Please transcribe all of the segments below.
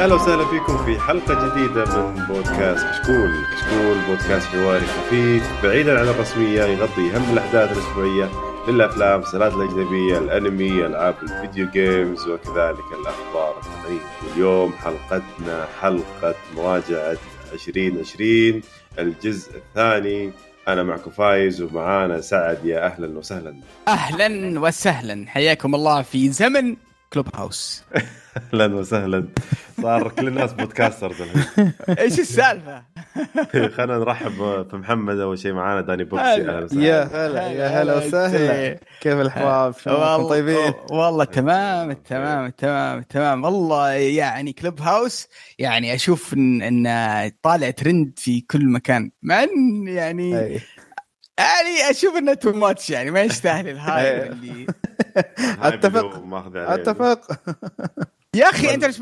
أهلا وسهلا فيكم في حلقة جديدة من بودكاست كشكول، كشكول بودكاست حواري خفيف بعيدا عن الرسمية يغطي أهم الأحداث الأسبوعية للأفلام، المسلسلات الأجنبية، الأنمي، ألعاب ال video games وكذلك الأخبار التقنيه. اليوم. حلقتنا حلقة مراجعة 2020 الجزء الثاني. أنا معكم فايز ومعانا سعد. يا أهلا وسهلا. أهلا وسهلا. حياكم الله في زمن كلوب هاوس أهلا وسهلا. صار كل الناس podcasters الحين. إيش السالفة؟ خلينا نرحب في محمد أول شيء معانا داني بوكسي. أهلا وسهلا. يا هلا يا هلا وسهلا. كيف الاحباب؟ شلونكم طيبين؟ والله تمام تمام تمام تمام. والله يعني كلوب هاوس يعني أشوف إن, إن طالع ترند في كل مكان. مع إن يعني يعني أشوف إنه too much يعني ما يستاهل الهاي اللي اتفق اتفق. يا أخي أنت إيش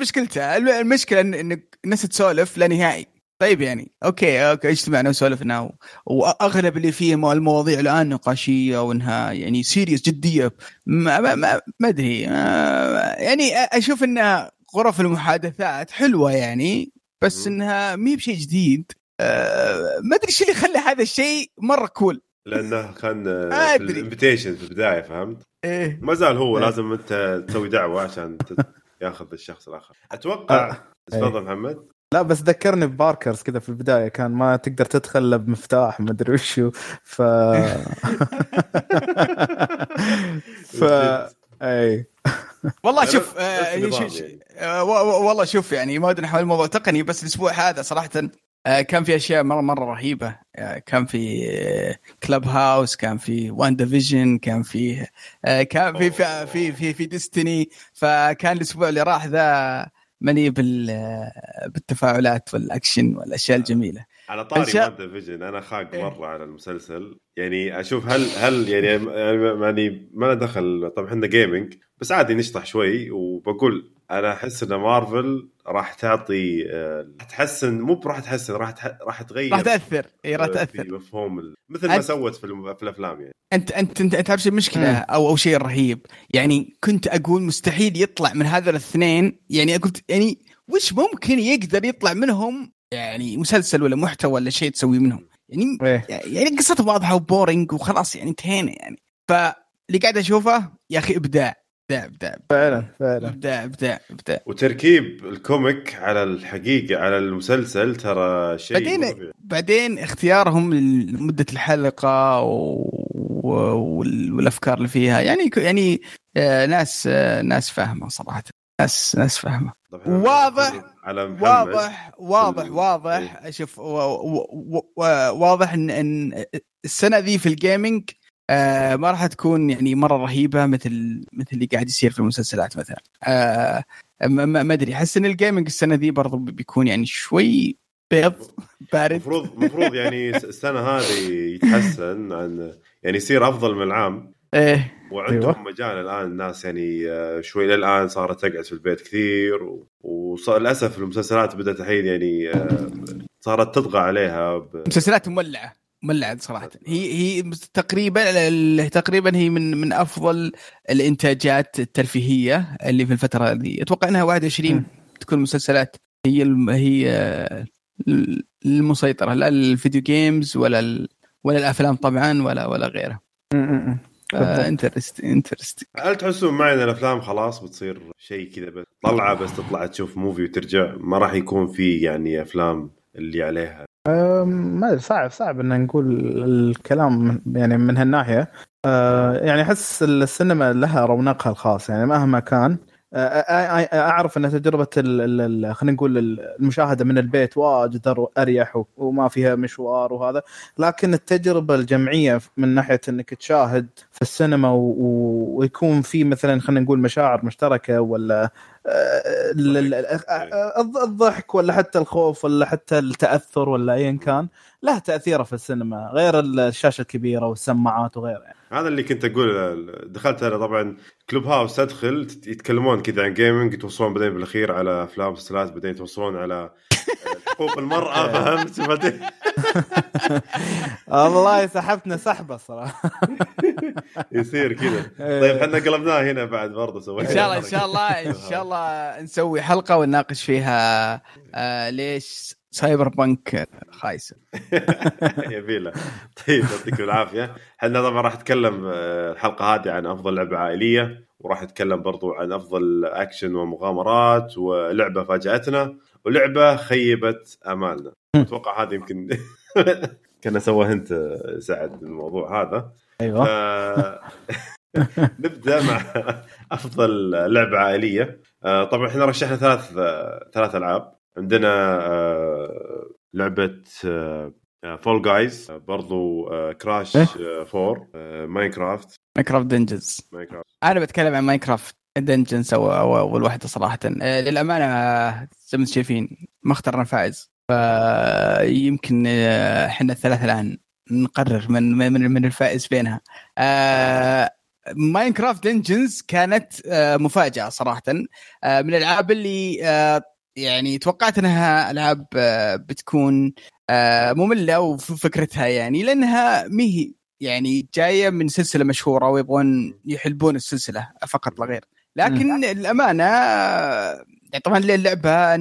مشكلته؟ المشكلة ان الناس تسولف لا نهائي. طيب يعني okay okay اجتمعنا وسولفنا وأغلب اللي فيه المواضيع الآن نقاشية وإنها يعني serious جدية. ما ما ما, ما أدري. يعني أشوف إنها غرف المحادثات حلوة يعني بس إنها مي بشيء جديد. أه ما أدري إيش اللي خلى هذا الشيء مرة cool لأنه كان في ال invitation في البداية فهمت؟ إيه ما زال هو إيه؟ لازم أنت تسوي دعوة عشان ياخذ الشخص الآخر أتوقع آه. تفضل إيه. محمد لا بس ذكرني بباركرز كذا في البداية كان ما تقدر تدخل إلا بمفتاح ما أدري وشو ف ف اي والله شوف آه آه والله شوف يعني ما أدري نحول الموضوع تقني بس الأسبوع هذا صراحة آه، كان في أشياء مره مرة رهيبة. آه، كان في كلوب هاوس كان في واندا فيجن كان في آه، كان في في في في, في ديزني فكان الأسبوع اللي راح ذا مليء بالتفاعلات والأكشن والأشياء الجميلة. على طاري واندا فيجن أنا خاق إيه. مرة على المسلسل. يعني أشوف هل هل يعني يعني ما دخل. طبعا إحنا gaming بس عادي نشطح شوي وبقول أنا احس ان مارفل راح تعطي آه، راح تحسن مو راح تحسن راح راح تغير راح تأثر. إي راح تاثر في مفهوم مثل ما سوت في, في الأفلام يعني. انت انت انت, أنت تعرف المشكلة أو أو شيء رهيب. يعني كنت أقول مستحيل يطلع من هذول الاثنين. يعني قلت يعني وش ممكن يقدر يطلع منهم؟ يعني مسلسل ولا محتوى ولا شيء تسوي منهم. يعني إيه. يعني قصتهم واضحة وبورينج وخلاص يعني انتهينا يعني. فاللي قاعد أشوفه يا أخي إبداع. ابداع ابداع فعلا فعلا. ابداع ابداع ابداع وتركيب ال comic على الحقيقة على المسلسل ترى شيء بعدين مبيع. بعدين اختيارهم لمدة الحلقة و... والأفكار اللي فيها. يعني يعني آه ناس آه ناس فاهمة صراحة. ناس ناس فاهمة. واضح على واضح واضح واضح. إيه. شوف واضح ان السنة ذي في ال gaming آه ما راح تكون يعني مرة رهيبة مثل مثل اللي قاعد يصير في المسلسلات مثلا. آه ما أدري أحس إن الجيمنج السنة ذي برضو بيكون يعني شوي بيض بارد. المفروض المفروض يعني السنة هذه يتحسن عن يعني يصير أفضل من العام. إيه. وعندهم أيوة. مجال الآن الناس يعني آه، شوي للآن صارت تقعد في البيت كثير وللاسف المسلسلات بدأت الحين يعني آه، صارت تطغى عليها ب... مسلسلات مولعة. مولعه صراحة. هي هي تقريبا تقريبا هي من من أفضل الإنتاجات الترفيهية اللي في الفترة هذه. أتوقع إنها 21 م. تكون مسلسلات. هي الم... هي المسيطرة. لا ال video games ولا ال... ولا الأفلام طبعا ولا ولا غيره انترست انترست هل تحسون معي إن الأفلام خلاص بتصير شيء كذا بس طلعه بس تطلع تشوف movie وترجع؟ ما راح يكون في يعني أفلام اللي عليها ما أدري صعب صعب إن نقول الكلام يعني من هالناحية. أه يعني أحس السينما لها رونقها الخاص يعني مهما كان أعرف إن تجربة خلينا نقول المشاهدة من البيت واجد أريح وما فيها مشوار وهذا. لكن التجربة الجمعية من ناحية إنك تشاهد في السينما ويكون في مثلا خلينا نقول مشاعر مشتركة ولا الضحك ولا حتى الخوف ولا حتى التأثر ولا ايا كان له تأثيرة في السينما غير الشاشة الكبيرة والسماعات وغيره يعني. هذا اللي كنت أقول دخلت أنا طبعا كلوب هاوس أدخل يتكلمون كذا عن جيمنج يتوصلون بعدين بالأخير على أفلام ومسلسلات بعدين يتوصلون على حقوق المرأة فهمت؟ بعدين. والله سحبتنا سحبة الصراحه يصير كذا. طيب إحنا قلبناها هنا بعد برضه سوينا. إن شاء الله إن شاء الله إن شاء الله نسوي حلقة ونناقش فيها آه ليش سايبر بنك خايسة. يبيله. طيب يعطيكم العافية. إحنا طبعا راح نتكلم آه، الحلقة هذه عن أفضل لعبة عائلية وراح نتكلم برضو عن أفضل أكشن ومغامرات ولعبة فاجأتنا. ولعبه خيبت أمالنا. أتوقع هذه يمكن كنا سوى أنت سعد الموضوع هذا. أيوه. نبدأ مع أفضل لعبة عائلية. آه، طبعا إحنا رشحنا ثلاث آه، ثلاث ألعاب. عندنا آه، لعبة فول جايز برضو كراش 4 ماينكرافت ماينكرافت دنجنز ماينكرافت أنا بتكلم عن ماينكرافت دنجنز اول واحدة صراحة. آه، للأمانة آه، زي ما شايفين ما اخترنا فائز. فيمكن آه، إحنا الثلاثة الآن نقرر من من من الفائز بينها. ماينكرافت دنجنز كانت مفاجأة صراحة. من الألعاب اللي يعني توقعت إنها ألعاب بتكون مملة وفكرتها يعني لأنها مي يعني جاية من سلسلة مشهورة ويبغون يحلبون السلسلة فقط لا غير. لكن. الامانه يعني طبعا اللعبة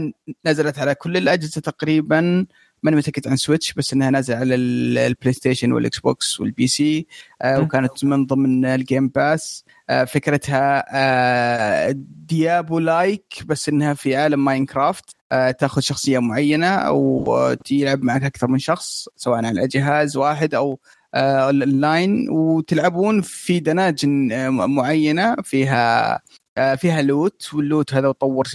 نزلت على كل الأجهزة تقريبا. ماني متأكد عن سويتش بس إنها نازلة على البلاي ستيشن والاكس بوكس والبي سي آه وكانت من ضمن ال Game Pass آه فكرتها آه Diablo like بس إنها في عالم ماينكرافت آه تأخذ شخصية معينة وتلعب معك أكثر من شخص سواء على جهاز واحد أو اونلاين آه، وتلعبون في dungeons آه، معينة فيها آه، فيها loot وال loot هذا يطور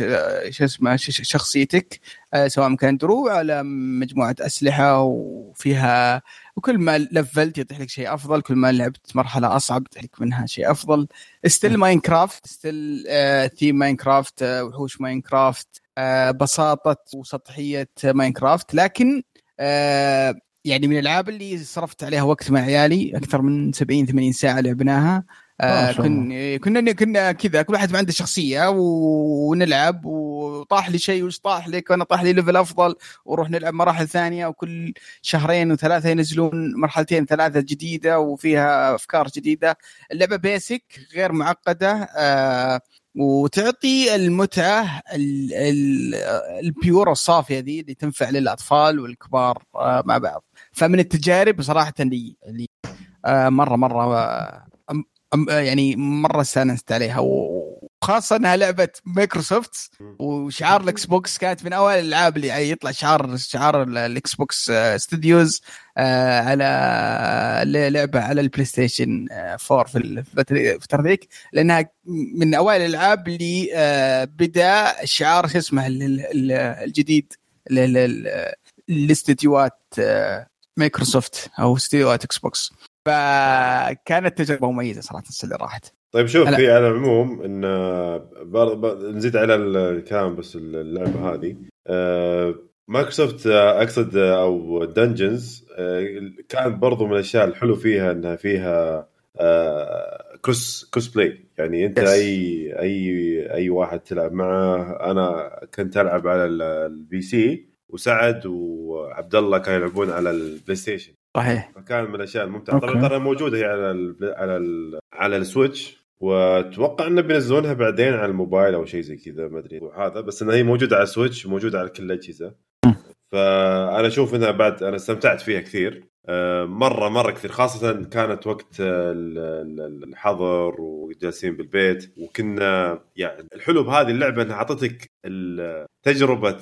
شو اسمه شخصيتك سواء كان دروع على مجموعة أسلحة وفيها وكل ما level ت يطيح لك شيء أفضل كل ما لعبت مرحلة أصعب يطيح لك منها شيء أفضل. still ماينكرافت still theme ماينكرافت وحوش ماينكرافت بساطة وسطحية ماينكرافت لكن يعني من الألعاب اللي صرفت عليها وقت مع عيالي أكثر من 70 80 ساعة لعبناها. آه كنا كنا كنا كذا كل واحد عنده شخصية ونلعب وطاح لي شيء وش طاح لك وأنا طاح لي level أفضل ونروح نلعب مراحل ثانية وكل شهرين وثلاثة ينزلون مرحلتين ثلاثة جديدة وفيها أفكار جديدة. اللعبة basic غير معقدة آه وتعطي المتعة ال pure الصافية دي اللي تنفع للأطفال والكبار آه مع بعض. فمن التجارب صراحة اللي اللي آه مرة مرة آه يعني مرة استأنست عليها. وخاصة إنها لعبة مايكروسوفت وشعار الاكس بوكس كانت من أوائل الألعاب اللي يطلع شعار شعار الاكس بوكس استوديوز على لعبة على البلاي ستيشن 4 في الفترة ذيك لأنها من أوائل الألعاب اللي آه، بدأ شعار شو اسمه الجديد الاستديوهات مايكروسوفت أو استديوهات إكس بوكس فكانت تجربة مميزة صراحة السنة اللي راحت. طيب شوف في على العموم إن نزيد على الكلام بس اللعبة هذه. آه، مايكروسوفت آه، أقصد آه، أو Dungeons كان برضو من الأشياء الحلو فيها إنها فيها cross cross-play يعني أنت yes. اي اي أي واحد تلعب معه. أنا كنت ألعب على ال PC وسعد وعبد الله كانوا يلعبون على البلاي ستيشن صحيح. فكان من الأشياء الممتعة. طبعا ترى موجودة هي على ال على ال على السويتش. وأتوقع إنه بينزلونها بعدين على الموبايل أو شيء زي كذا ما أدري. هذا بس إنها هي موجودة على السويتش وموجوده على كل الأجهزة. فأنا أشوف إنها بعد أنا استمتعت فيها كثير. آه، مرة مرة كثير. خاصة كانت وقت الحظر وجالسين بالبيت. وكنا يعني الحلو بهذه اللعبة إنها أعطتك تجربة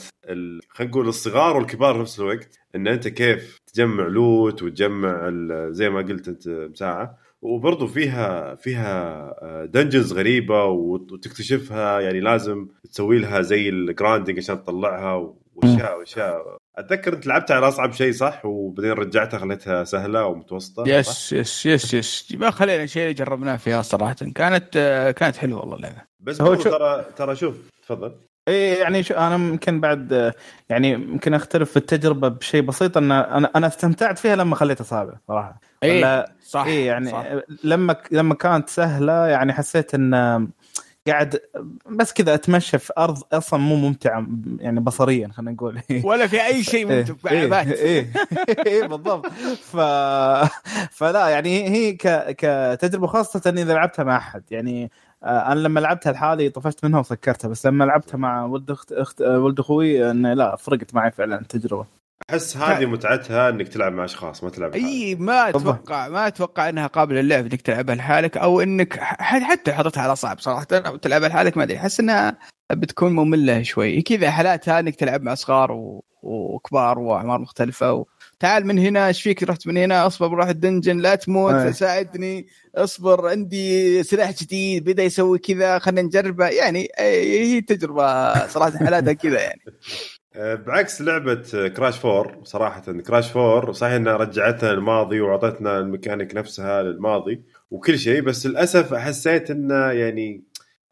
خلينا نقول الصغار والكبار في نفس الوقت إن أنت كيف تجمع loot وتجمع زي ما قلت أنت من ساعة. وبرضه فيها فيها dungeons آه، غريبة وتكتشفها يعني لازم تسوي لها زي ال grinding عشان تطلعها واشياء وأشياء. أتذكر أنت لعبتها على أصعب شيء صح؟ وبعدين رجعتها خليتها سهلة ومتوسطة yes yes yes yes. ما خلينا شيء جربناه فيها صراحة. كانت آه، كانت حلوة والله اللعبة. بس هو ترى ترى شوف تفضل. اي يعني شو أنا ممكن بعد يعني يمكن أختلف في التجربة بشيء بسيط أن أنا أنا استمتعت فيها لما خليتها صعبة صراحة. اي صح اي يعني صح. لما لما كانت سهلة يعني حسيت إن قاعد بس كذا أتمشى في أرض أصلا مو ممتعة يعني بصريا خلينا نقول. ولا في أي شيء إيه، ممتع إيه، إيه، إيه، بالضبط. ف... فلا يعني هي ك... كتجربة خاصة إذا لعبتها مع أحد. يعني أنا لما لعبتها لحالي طفشت منها وسكرتها بس لما لعبتها مع ولد اخت اخت آه، ولد أخوي إنه لا فرقت معي فعلا التجربه أحس هذه متعتها إنك تلعب مع أشخاص ما تلعب. إي ما. أتوقع ما أتوقع إنها قابلة للعب إنك تلعبها لحالك أو إنك حتى حطيتها على صعب صراحة أو تلعبها لحالك ما أدري أحس إنها بتكون مملة شوي كذا حالاتها إنك تلعب مع صغار و... وكبار وأعمار مختلفة و... تعال من هنا إيش فيك؟ رحت من هنا أصبر بروح ال dungeon لا تموت أي. ساعدني أصبر عندي سلاح جديد بدأ يسوي كذا خلينا نجربه. يعني أي- هي تجربة صراحة حالاتها كذا يعني. آه، بعكس لعبة كراش 4 صراحة كراش 4 صحيح إنها رجعتنا الماضي وأعطتنا الميكانيك نفسها للماضي وكل شيء بس للأسف حسيت إنه يعني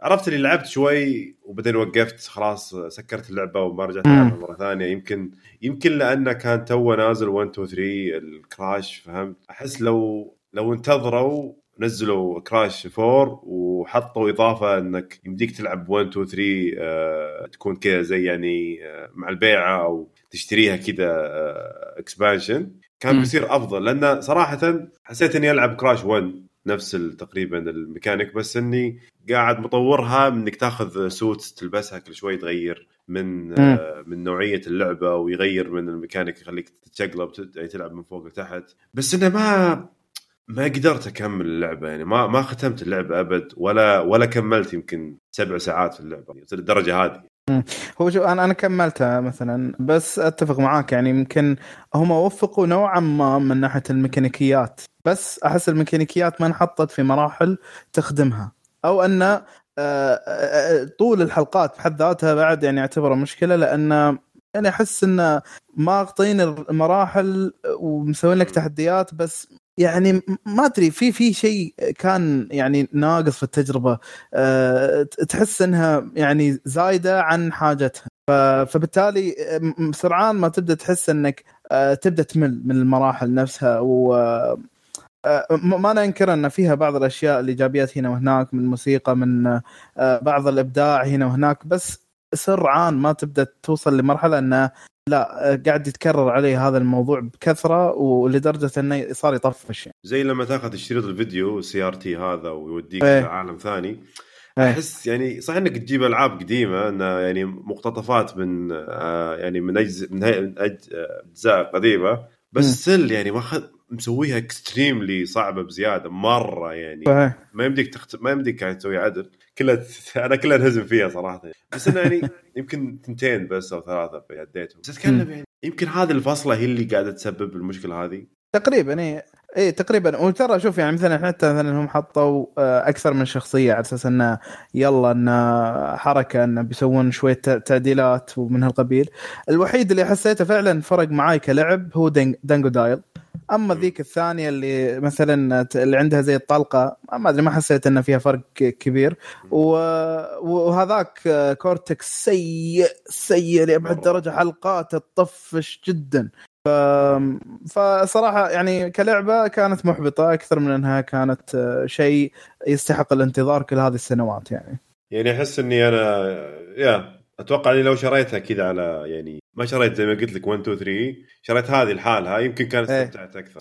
عرفت اللي لعبت شوي وبعدين وقفت خلاص سكرت اللعبة وما رجعت. ألعبها مرة ثانية يمكن يمكن لأنه كان توه نازل 1 2 3 الكراش فهمت أحس لو لو انتظروا نزلوا كراش 4 وحطوا إضافة إنك يمديك تلعب 1 2 3 آه تكون كذا زي يعني آه مع البيعة أو تشتريها كذا آه expansion كان مم. بيصير أفضل لأن صراحة حسيت إني ألعب كراش 1 نفس تقريبا الميكانيك بس إني قاعد مطورها من انك تاخذ suit تلبسها كل شوي تغير من آه من نوعية اللعبة ويغير من الميكانيك يخليك تتشقلب تت- يعني تلعب من فوق لتحت. بس إنه ما ما قدرت أكمل اللعبة يعني ما ما ختمت اللعبة أبد ولا ولا كملت يمكن سبع ساعات في اللعبة للدرجه هذه. هو شو أنا أنا كملتها مثلا بس أتفق معاك يعني يمكن هم وفقوا نوعا ما من ناحية الميكانيكيات بس أحس الميكانيكيات ما انحطت في مراحل تخدمها. أو أن آه، آه، طول الحلقات بحد ذاتها بعد يعني أعتبره مشكلة لأن يعني أحس انه ماغطين المراحل ومسوين لك تحديات بس يعني ما أدري في في شيء كان يعني ناقص في التجربة أه تحس إنها يعني زايدة عن حاجتها. فبالتالي سرعان ما تبدأ تحس إنك أه تبدأ تمل من المراحل نفسها و ما ننكر أن فيها بعض الأشياء الايجابيات هنا وهناك من موسيقى من أه بعض الإبداع هنا وهناك بس سرعان ما تبدأ توصل لمرحلة انه لا أه قاعد يتكرر عليه هذا الموضوع بكثرة ولدرجة أنه صار يطفش يعني. زي لما تاخذ شريط الفيديو CRT هذا ويوديك إيه. لعالم ثاني إيه. أحس يعني صح إنك تجيب ألعاب قديمة انها يعني مقتطفات من آه يعني من اجزاء من آه، أجزاء قديمة بس. still يعني ماخذ مسويها extremely صعبة بزيادة مرة يعني. ما يمديك تخت... ما يمديك يعني تسوي عدل. كلها أنا كلها انهزم فيها صراحة. بس إنه يعني يمكن تنتين بس أو ثلاثة في بس أتكلم يعني يمكن هذه الفصلة هي اللي قاعدة تسبب المشكلة هذه؟ تقريبا اي اي تقريبا. وترى شوف يعني مثلا حتى مثلا هم حطوا آه، أكثر من شخصية على أساس إنه يلا انه حركة انه بيسوون شوية تعديلات ومن هالقبيل. الوحيد اللي حسيته فعلا فرق معاي كلعب هو دانجو دايل. أما ذيك الثانية اللي مثلا اللي عندها زي الطلقة ما أدري ما حسيت إنه فيها فرق كبير. وهذاك آه، كورتكس سيء سيء لأبعد. درجة حلقاته تطفش جدا. ف... فصراحة يعني كلعبة كانت محبطة أكثر من أنها كانت آه، شيء يستحق الانتظار كل هذه السنوات يعني يعني أحس إني أنا يا أتوقع إني لو شريتها كذا على يعني ما شريت زي ما قلت لك 1 2 3 شريت هذه لحالها يمكن كانت إيه. استمتعت أكثر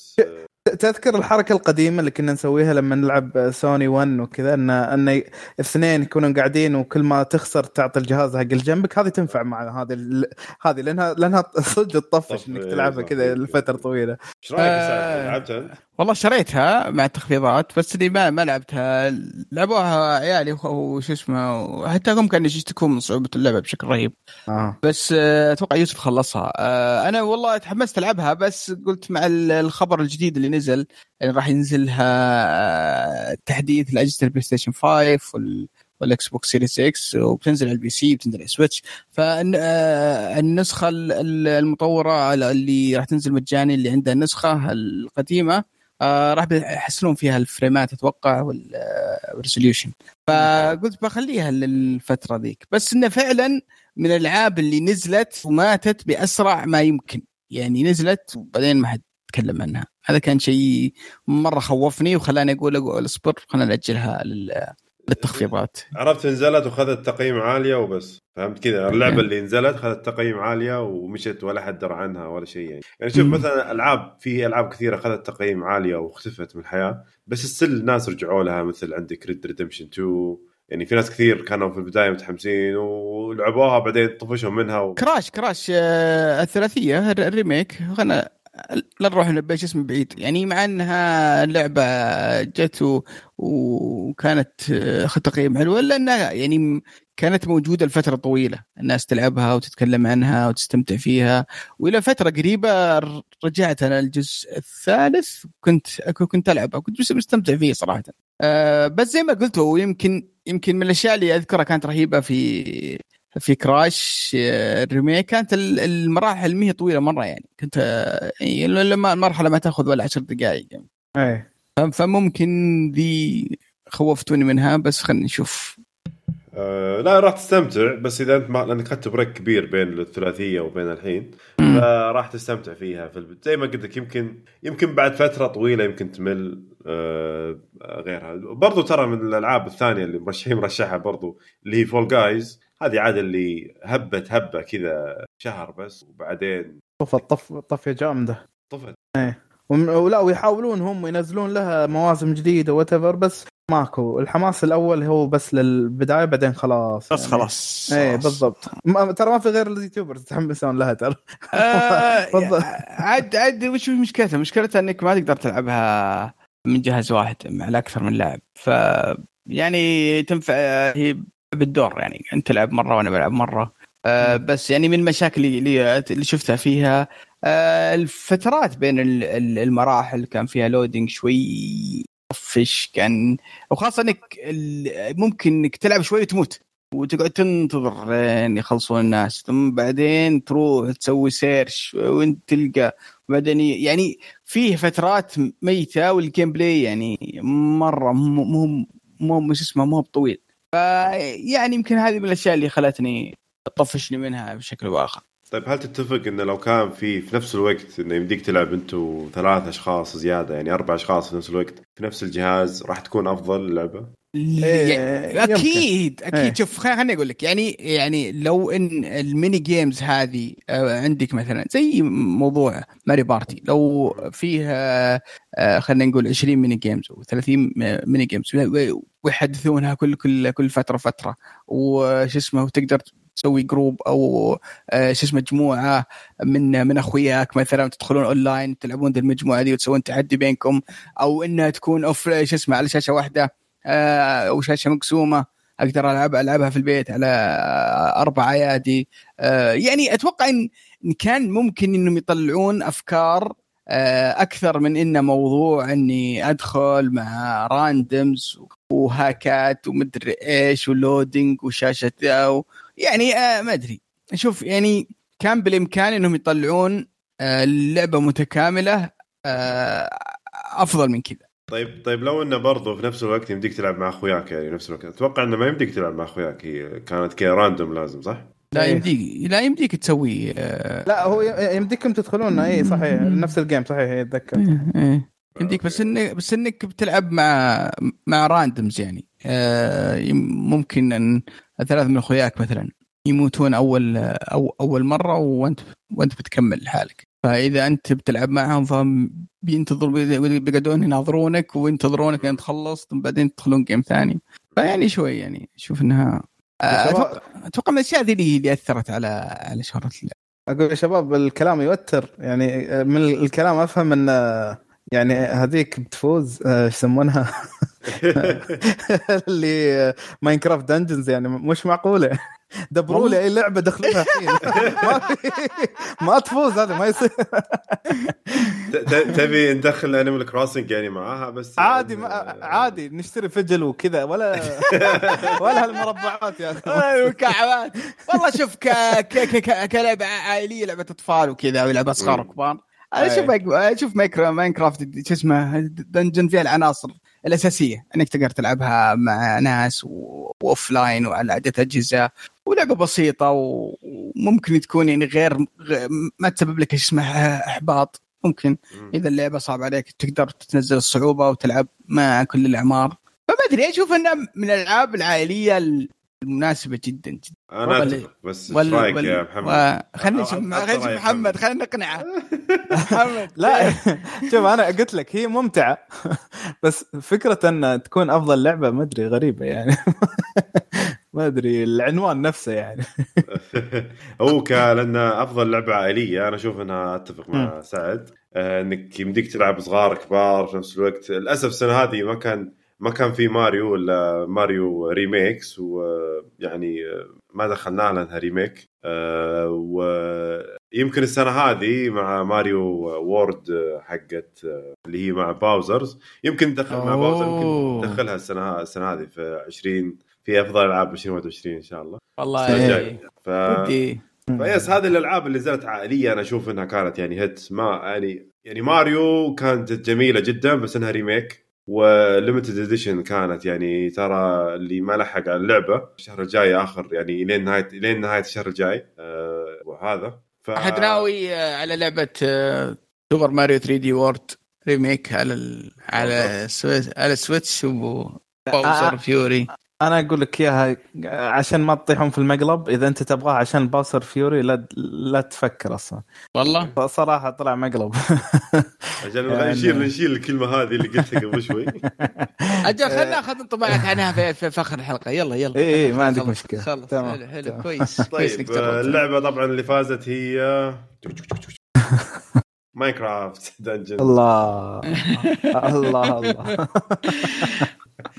تذكر الحركة القديمة اللي كنا نسويها لما نلعب سوني 1 وكذا ان إن اثنين يكونوا قاعدين وكل ما تخسر تعطي الجهاز حق اللي جنبك هذه تنفع مع هذه ال- هذه لانها لأنها صدق تطفش طف- إنك إيه، تلعبها صح. كذا لفترة طويلة إيش رأيك يا آه. سعد؟ لعبتها؟ والله شريتها مع التخفيضات بس اللي ما ما لعبتها. لعبوها عيالي وشو اسمه وحتى هم كانوا يشتكون من صعوبة اللعبة بشكل رهيب. آه. بس آه، أتوقع يوسف خلصها. آه، أنا والله تحمست ألعبها بس قلت مع ال- الخبر الجديد اللي نزل يعني راح ينزلها آه، تحديث لأجهزة البلاي ستيشن 5 وال والإكس بوكس Series X وبتنزل على ال PC بتنزل على السويتش فالنسخه المطورة اللي راح تنزل مجاني اللي عندها النسخة القديمة آه، راح يحسنون فيها ال frame ات أتوقع وال resolution فقلت بخليها للفترة ذيك. بس إنه فعلا من الألعاب اللي نزلت وماتت بأسرع ما يمكن. يعني نزلت وبعدين ما حد تكلم عنها. هذا كان شيء مرة خوفني وخلاني أقول أقول أصبر خلينا نأجلها لل- للتخفيضات. عرفت نزلت وخذت تقييم عالية وبس. فهمت كذا؟ اللعبة اللي نزلت خذت تقييم عالية ومشت ولا حد درى عنها ولا شيء يعني. يعني شوف. مثلا ألعاب في ألعاب كثيرة اخذت تقييم عالية واختفت من الحياة بس السل الناس رجعوا لها مثل عندك Red Redemption 2 يعني في ناس كثير كانوا في البداية متحمسين ولعبوها بعدين طفشوا منها و... كراش كراش آه، الثلاثية الر- الريميك خلنا لا نروح نبيش اسم بعيد. يعني مع إنها لعبة جت و- وكانت آه، اخذت تقييم حلو إلا إنها يعني كانت موجودة لفترة طويلة. الناس تلعبها وتتكلم عنها وتستمتع فيها. وإلى فترة قريبة رجعت أنا الجزء الثالث كنت كنت ألعبها. كنت مستمتع فيه صراحة. آه، بس زي ما قلت هو يمكن يمكن من الأشياء اللي أذكرها كانت رهيبة في في كراش آه، ال remake. كانت ال- المراحل ما هي طويلة مرة يعني. كنت آه، يعني لما المرحله ما تاخذ ولا عشر دقائق يعني. إيه. فممكن ذي خوفتوني منها بس خلينا نشوف. آه لا راح تستمتع بس إذا أنت ما لأنك أخذت break كبير بين الثلاثية وبين الحين. فراح تستمتع فيها. في الب... زي ما قلت لك يمكن يمكن بعد فترة طويلة يمكن تمل آه غيرها. برضو ترى من الألعاب الثانية اللي مرشحين مرشحها برضو اللي هي Fall Guys هذه عاده اللي هبت هبة كذا شهر بس وبعدين طفت طف طفيه جامده طفت وم- ولا ويحاولون هم ينزلون لها مواسم جديدة وات بس ماكو الحماس الأول هو بس للبداية بعدين خلاص بس يعني. خلاص إيه. بالضبط ما ترى ما في غير ال YouTubers يتحمسون لها ترى آه، بالضبط. عاد عاد وش مشكلتها؟ مشكلتها إنك ما تقدر تلعبها من جهاز واحد مع أكثر من لاعب ف يعني تنفع هي بالدور يعني أنت تلعب مرة وأنا بلعب مرة. آه بس يعني من المشاكل اللي اللي شفتها فيها آه الفترات بين ال- ال- المراحل كان فيها loading شوي طفش كان وخاصة إنك ممكن إنك تلعب شوي وتموت وتقعد تنتظر لين يخلصون الناس ثم بعدين تروح تسوي search وانت تلقى بعدين يعني فيه فترات ميتة وال gameplay يعني مرة مو مو شو اسمه مو بطويل. فيعني يمكن هذه من الأشياء اللي خلتني تطفشني منها بشكل أو اخر طيب هل تتفق انه لو كان في في نفس الوقت إنه يمديك تلعب أنتوا ثلاث أشخاص زيادة يعني أربع أشخاص في نفس الوقت في نفس الجهاز راح تكون أفضل اللعبه؟ يمكن. أكيد أكيد إيه. شوف خل- خليني أقول لك يعني يعني لو إن ال mini games هذه آه، عندك مثلا زي موضوع Mario Party لو فيها آه، خلينا نقول 20 mini games أو 30 mini games ويحدثونها كل كل كل فترة فترة وش اسمه وتقدر تسوي group أو آه، شو اسمه مجموعة من من أخوياك مثلا تدخلون اونلاين تلعبون ذي المجموعة دي وتسوون تحدي بينكم أو إنها تكون off شو اسمه على شاشة واحدة آه، أو شاشه مقسومه أقدر العب ألعبها في البيت على آه، أربع ايادي آه، يعني أتوقع ان كان ممكن إنهم يطلعون أفكار آه، أكثر من إنه موضوع إني أدخل مع randoms وهاكات ومدري إيش و loading وشاشة ذا و- يعني آه، ما أدري. شوف يعني كان بالإمكان إنهم يطلعون آه، لعبة متكاملة آه، أفضل من كذا. طيب طيب لو إنه برضه في نفس الوقت يمديك تلعب مع أخوياك يعني نفس الوقت أتوقع إنه ما يمديك تلعب مع أخوياك هي كانت كذا random لازم صح؟ لا إيه. يمديك لا يمديك تسوي آه، لا هو يمديكم تدخلون اي صحيح نفس ال game صحيح إيه، أتذكر إيه، إيه. يمديك بس إنك بس إنك بتلعب مع مع randoms يعني آه، ممكن إن ثلاث من أخوياك مثلا يموتون أول أو أول مرة وأنت وأنت بتكمل لحالك فإذا أنت بتلعب معهم فهم بينتظروا بي- بيقعدون يناظرونك وينتظرونك لين تخلص ثم بعدين تدخلون game ثاني. فيعني شوي يعني أشوف انها آه،. أتوقع أتوقع من الأشياء ذي اللي أثرت على على شهرة أقول يا شباب الكلام يوتر. يعني من الكلام أفهم إن يعني هذيك بتفوز آه، إيش يسمونها؟ اللي Minecraft Dungeons يعني مش معقولة. دبروا لي أي لعبة دخلوها الحين. ما تفوز هذا ما يصير. تبي ندخل Animal Crossing يعني معاها بس؟ عادي ما عادي نشتري فجل وكذا ولا ولا هالمربعات يا أخي أيوة، مكعبات والله شوف. كلعبة عائلية لعبة أطفال وكذا ولعبة صغار. وكبار. أنا أشوف أشوف Minecraft شو اسمه Dungeons فيها العناصر. الأساسية إنك تقدر تلعبها مع ناس و offline وعلى عدة أجهزة ولعبة بسيطة وممكن تكون يعني غير ما تسبب لك إيش اسمه إحباط ممكن مم. إذا اللعبة صعب عليك تقدر تنزل الصعوبة وتلعب مع كل الأعمار فما أدري أشوف انها من الألعاب العائلية المناسبة جدا جدا. أنا بس إيش رأيك يا محمد؟ خلينا نشوف أ- خلينا نشوف رأي محمد خلينا نقنعه. محمد. لا شوف أنا قلت لك هي ممتعة بس فكرة ان تكون أفضل لعبة ما أدري غريبة يعني. ما أدري العنوان نفسه يعني. هو ك لأن أفضل لعبة عائلية أنا أشوف إنها أتفق مع سعد آه، إنك يمديك تلعب صغار كبار في نفس الوقت. للأسف السنة هذه ما كان ما كان في ماريو ولا ماريو remakes ويعني ما دخلنا لانها remake آه، ويمكن السنة هذه مع Mario World حقت اللي هي مع Bowser's يمكن دخل مع Bowser يمكن أوه. ندخلها السنة السنة هذه في 20 في أفضل ألعاب 2021 إن شاء الله والله. الجاية. ف فيس هذه الألعاب اللي نزلت عائلية أنا أشوف إنها كانت يعني hit ما يعني يعني ماريو كانت جميلة جدا بس إنها remake و limited edition كانت يعني ترى اللي ما لحق على اللعبة الشهر الجاي آخر يعني لين نهايه لين نهاية الشهر الجاي. آه وهذا. ف... أحد ناوي آه، على لعبة آه، سوبر ماريو 3D World remake على ال... على ال Switch على ال Switch و Bowser's Fury أنا أقول لك إياها عشان ما تطيحون في المقلب إذا أنت تبغاه عشان Bowser's Fury لا لا تفكر أصلا. والله؟ صراحة طلع مقلب. عشان يعني- نشيل نشيل الكلمة هذه اللي قلتها قبل شوي. أجل خلينا ناخذ انطباعك عنها في, في, اخر الحلقة. يلا يلا. إيه إيه، ما عندك مشكلة. خلص تمام، حلو حلو تمام. كويس كويس طيب آه، جربت. اللعبة طبعا اللي فازت هي Minecraft Dungeons الله. الله الله.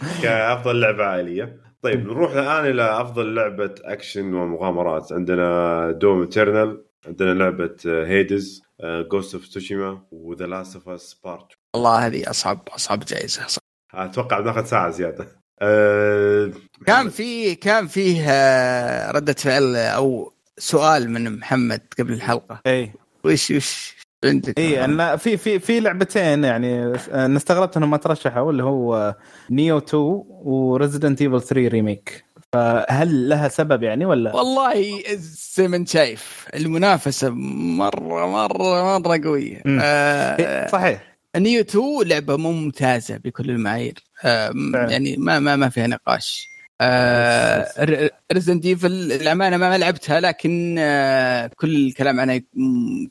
كأفضل لعبة عائلية. طيب نروح الآن إلى أفضل لعبة أكشن ومغامرات. عندنا Doom Eternal عندنا لعبة Hades، Ghost of Tsushima و The Last of Us Part والله هذه أصعب أصعب جائزة أتوقع بناخذ ساعة زيادة. أه... كان في كان فيه آه، ردة فعل أو سؤال من محمد قبل الحلقة. اي وش وش عندك اي إن في في في لعبتين يعني أنا استغربت إنهم ما ترشحوا اللي هو Nioh 2 و Resident Evil 3 remake. فهل لها سبب يعني ولا؟ والله زي ما أنت شايف المنافسة مرة مرة مرة قوية. آه إيه، صحيح. Nioh 2 لعبة ممتازة بكل المعايير. آه. يعني ما ما ما فيها نقاش. آه Resident Evil الأمانة ما لعبتها لكن آه كل الكلام عنها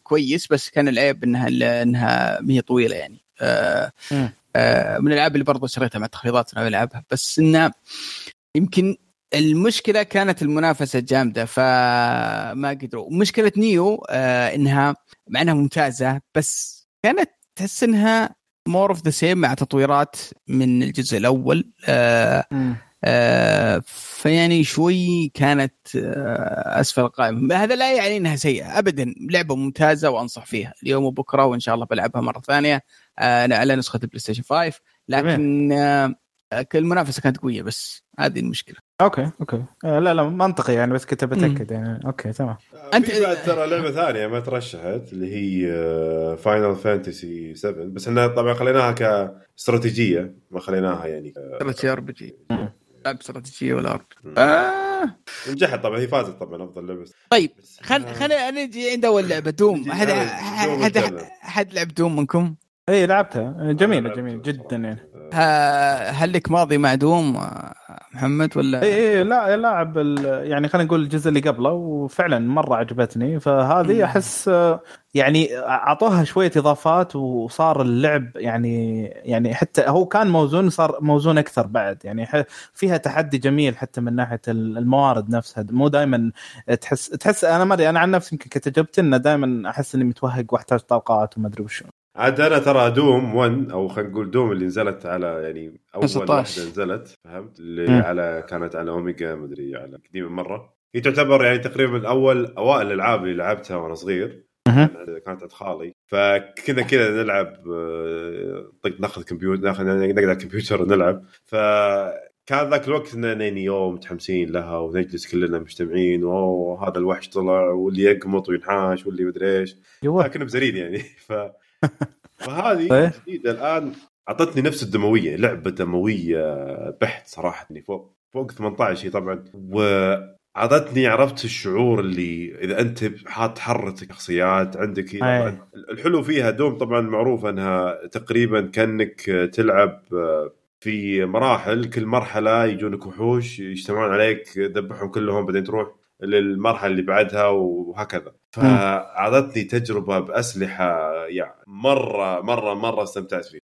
كويس بس كان العيب إنها إنها ما هي طويلة يعني. آه. آه من الألعاب اللي برضو شريتها مع تخفيضات أنا بلعبها بس انها يمكن المشكلة كانت المنافسة جامدة فما قدروا. مشكلة Nioh آه إنها مع إنها ممتازة بس كانت تحس إنها more of the same مع تطويرات من الجزء الأول آه آه فيعني شوي كانت آه أسفل القائمة. هذا لا يعني إنها سيئة ابدا. لعبة ممتازة وأنصح فيها. اليوم وبكرة وإن شاء الله بلعبها مرة ثانية آه على نسخة ال PlayStation 5 لكن آه المنافسه كانت قوية بس هذه المشكلة. okay okay. آه، لا لا منطقي يعني بس كنت بتاكد يعني. okay تمام. في بعد ترى لعبة ثانية ما ترشحت اللي هي آه، Final Fantasy 7 بس إحنا طبعا خليناها كاستراتيجية ما خليناها يعني ك- استراتيجيه RPG. لعب استراتيجية ولا R مم. آه. نجحت طبعا هي فازت طبعا أفضل لعبة طيب خل خل نجي عند أول لعبة Doom احد احد. احد لعب Doom منكم؟ اي لعبتها جميلة جميلة جدا. يعني ها- هل لك ماضي مع Doom آه، محمد ولا؟ اي اي لا لاعب ال- يعني خلينا نقول الجزء اللي قبله وفعلا مرة عجبتني فهذه. أحس آه، يعني اعطوها شوية اضافات وصار اللعب يعني يعني حتى هو كان موزون صار موزون أكثر بعد يعني فيها تحدي جميل حتى من ناحية ال- الموارد نفسها مو دائما تحس تحس أنا ما أدري أنا عن نفسي يمكن كتجربتي إنه دائما أحس إني متوهق وأحتاج طاقات وما أدري وشو عاد أنا ترى دوم 1 أو خلينا نقول دوم اللي نزلت على يعني أول 16. واحدة نزلت فهمت اللي مم. على كانت على أوميجا مدري على قديمة مرة هي تعتبر يعني تقريبا أول أوائل الألعاب اللي لعبتها وأنا صغير. كانت عند خالي فكنا كذا نلعب آه، طق ناخذ كمبيوتر ناخذ نقعد على الكمبيوتر ونلعب. فكان ذاك الوقت اننا يعني يوم متحمسين لها ونجلس كلنا مجتمعين واوه هذا الوحش طلع واللي يقمط وينحاش واللي مدري إيش. كنا بزريد يعني. ف فهذه. جديدة الآن أعطتني نفس الدموية لعبة دموية بحت صراحة يعني فوق فوق 18 هي طبعا. واعطتني عرفت الشعور اللي إذا أنت حاط حرتك في شخصيات عندك هي الحلو فيها Doom طبعا معروف أنها تقريبا كأنك تلعب في مراحل كل مرحلة يجونك وحوش يجتمعون عليك ذبحهم كلهم بعدين تروح للمرحلة اللي بعدها وهكذا. فاعطتني تجربة بأسلحة يعني مرة مرة مرة استمتعت فيها.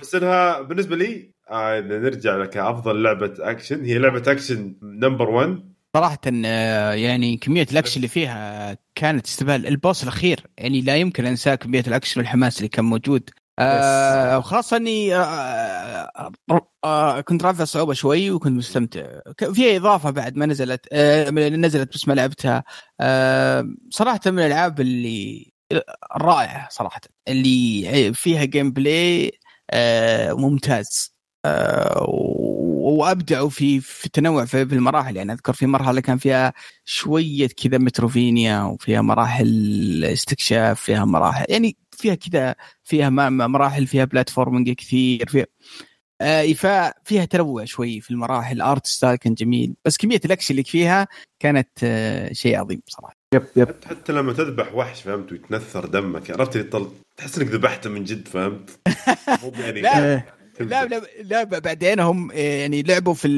بس إنها بالنسبة لي آه نرجع لك أفضل لعبة أكشن هي لعبة action number 1 صراحة آه، يعني كمية الاكشن اللي فيها كانت تستهبل ال boss الأخير يعني لا يمكن أنسى كمية الاكشن والحماس اللي كان موجود. آه وخاصة إني آه آه آه كنت رافع صعوبة شوي وكنت مستمتع. فيها إضافة بعد ما نزلت آه نزلت بس ما لعبتها. آه صراحة من الألعاب اللي الرائعة صراحة. اللي فيها gameplay آه ممتاز. آه وابدعوا في في التنوع في, المراحل. يعني أذكر في مرحلة كان فيها شوية كذا Metroidvania وفيها مراحل استكشاف فيها مراحل يعني فيها كذا فيها مراحل فيها platforming كثير فيها آه ففيها تنوع شوي في المراحل. art style كان جميل. بس كمية الأكشن اللي فيها كانت آه شيء عظيم صراحة يب يب. حتى لما تذبح وحش فهمت ويتنثر دمك عرفت تحس إنك ذبحته من جد فهمت؟ مو يعني لا. لا لا لا بعدين هم يعني لعبوا في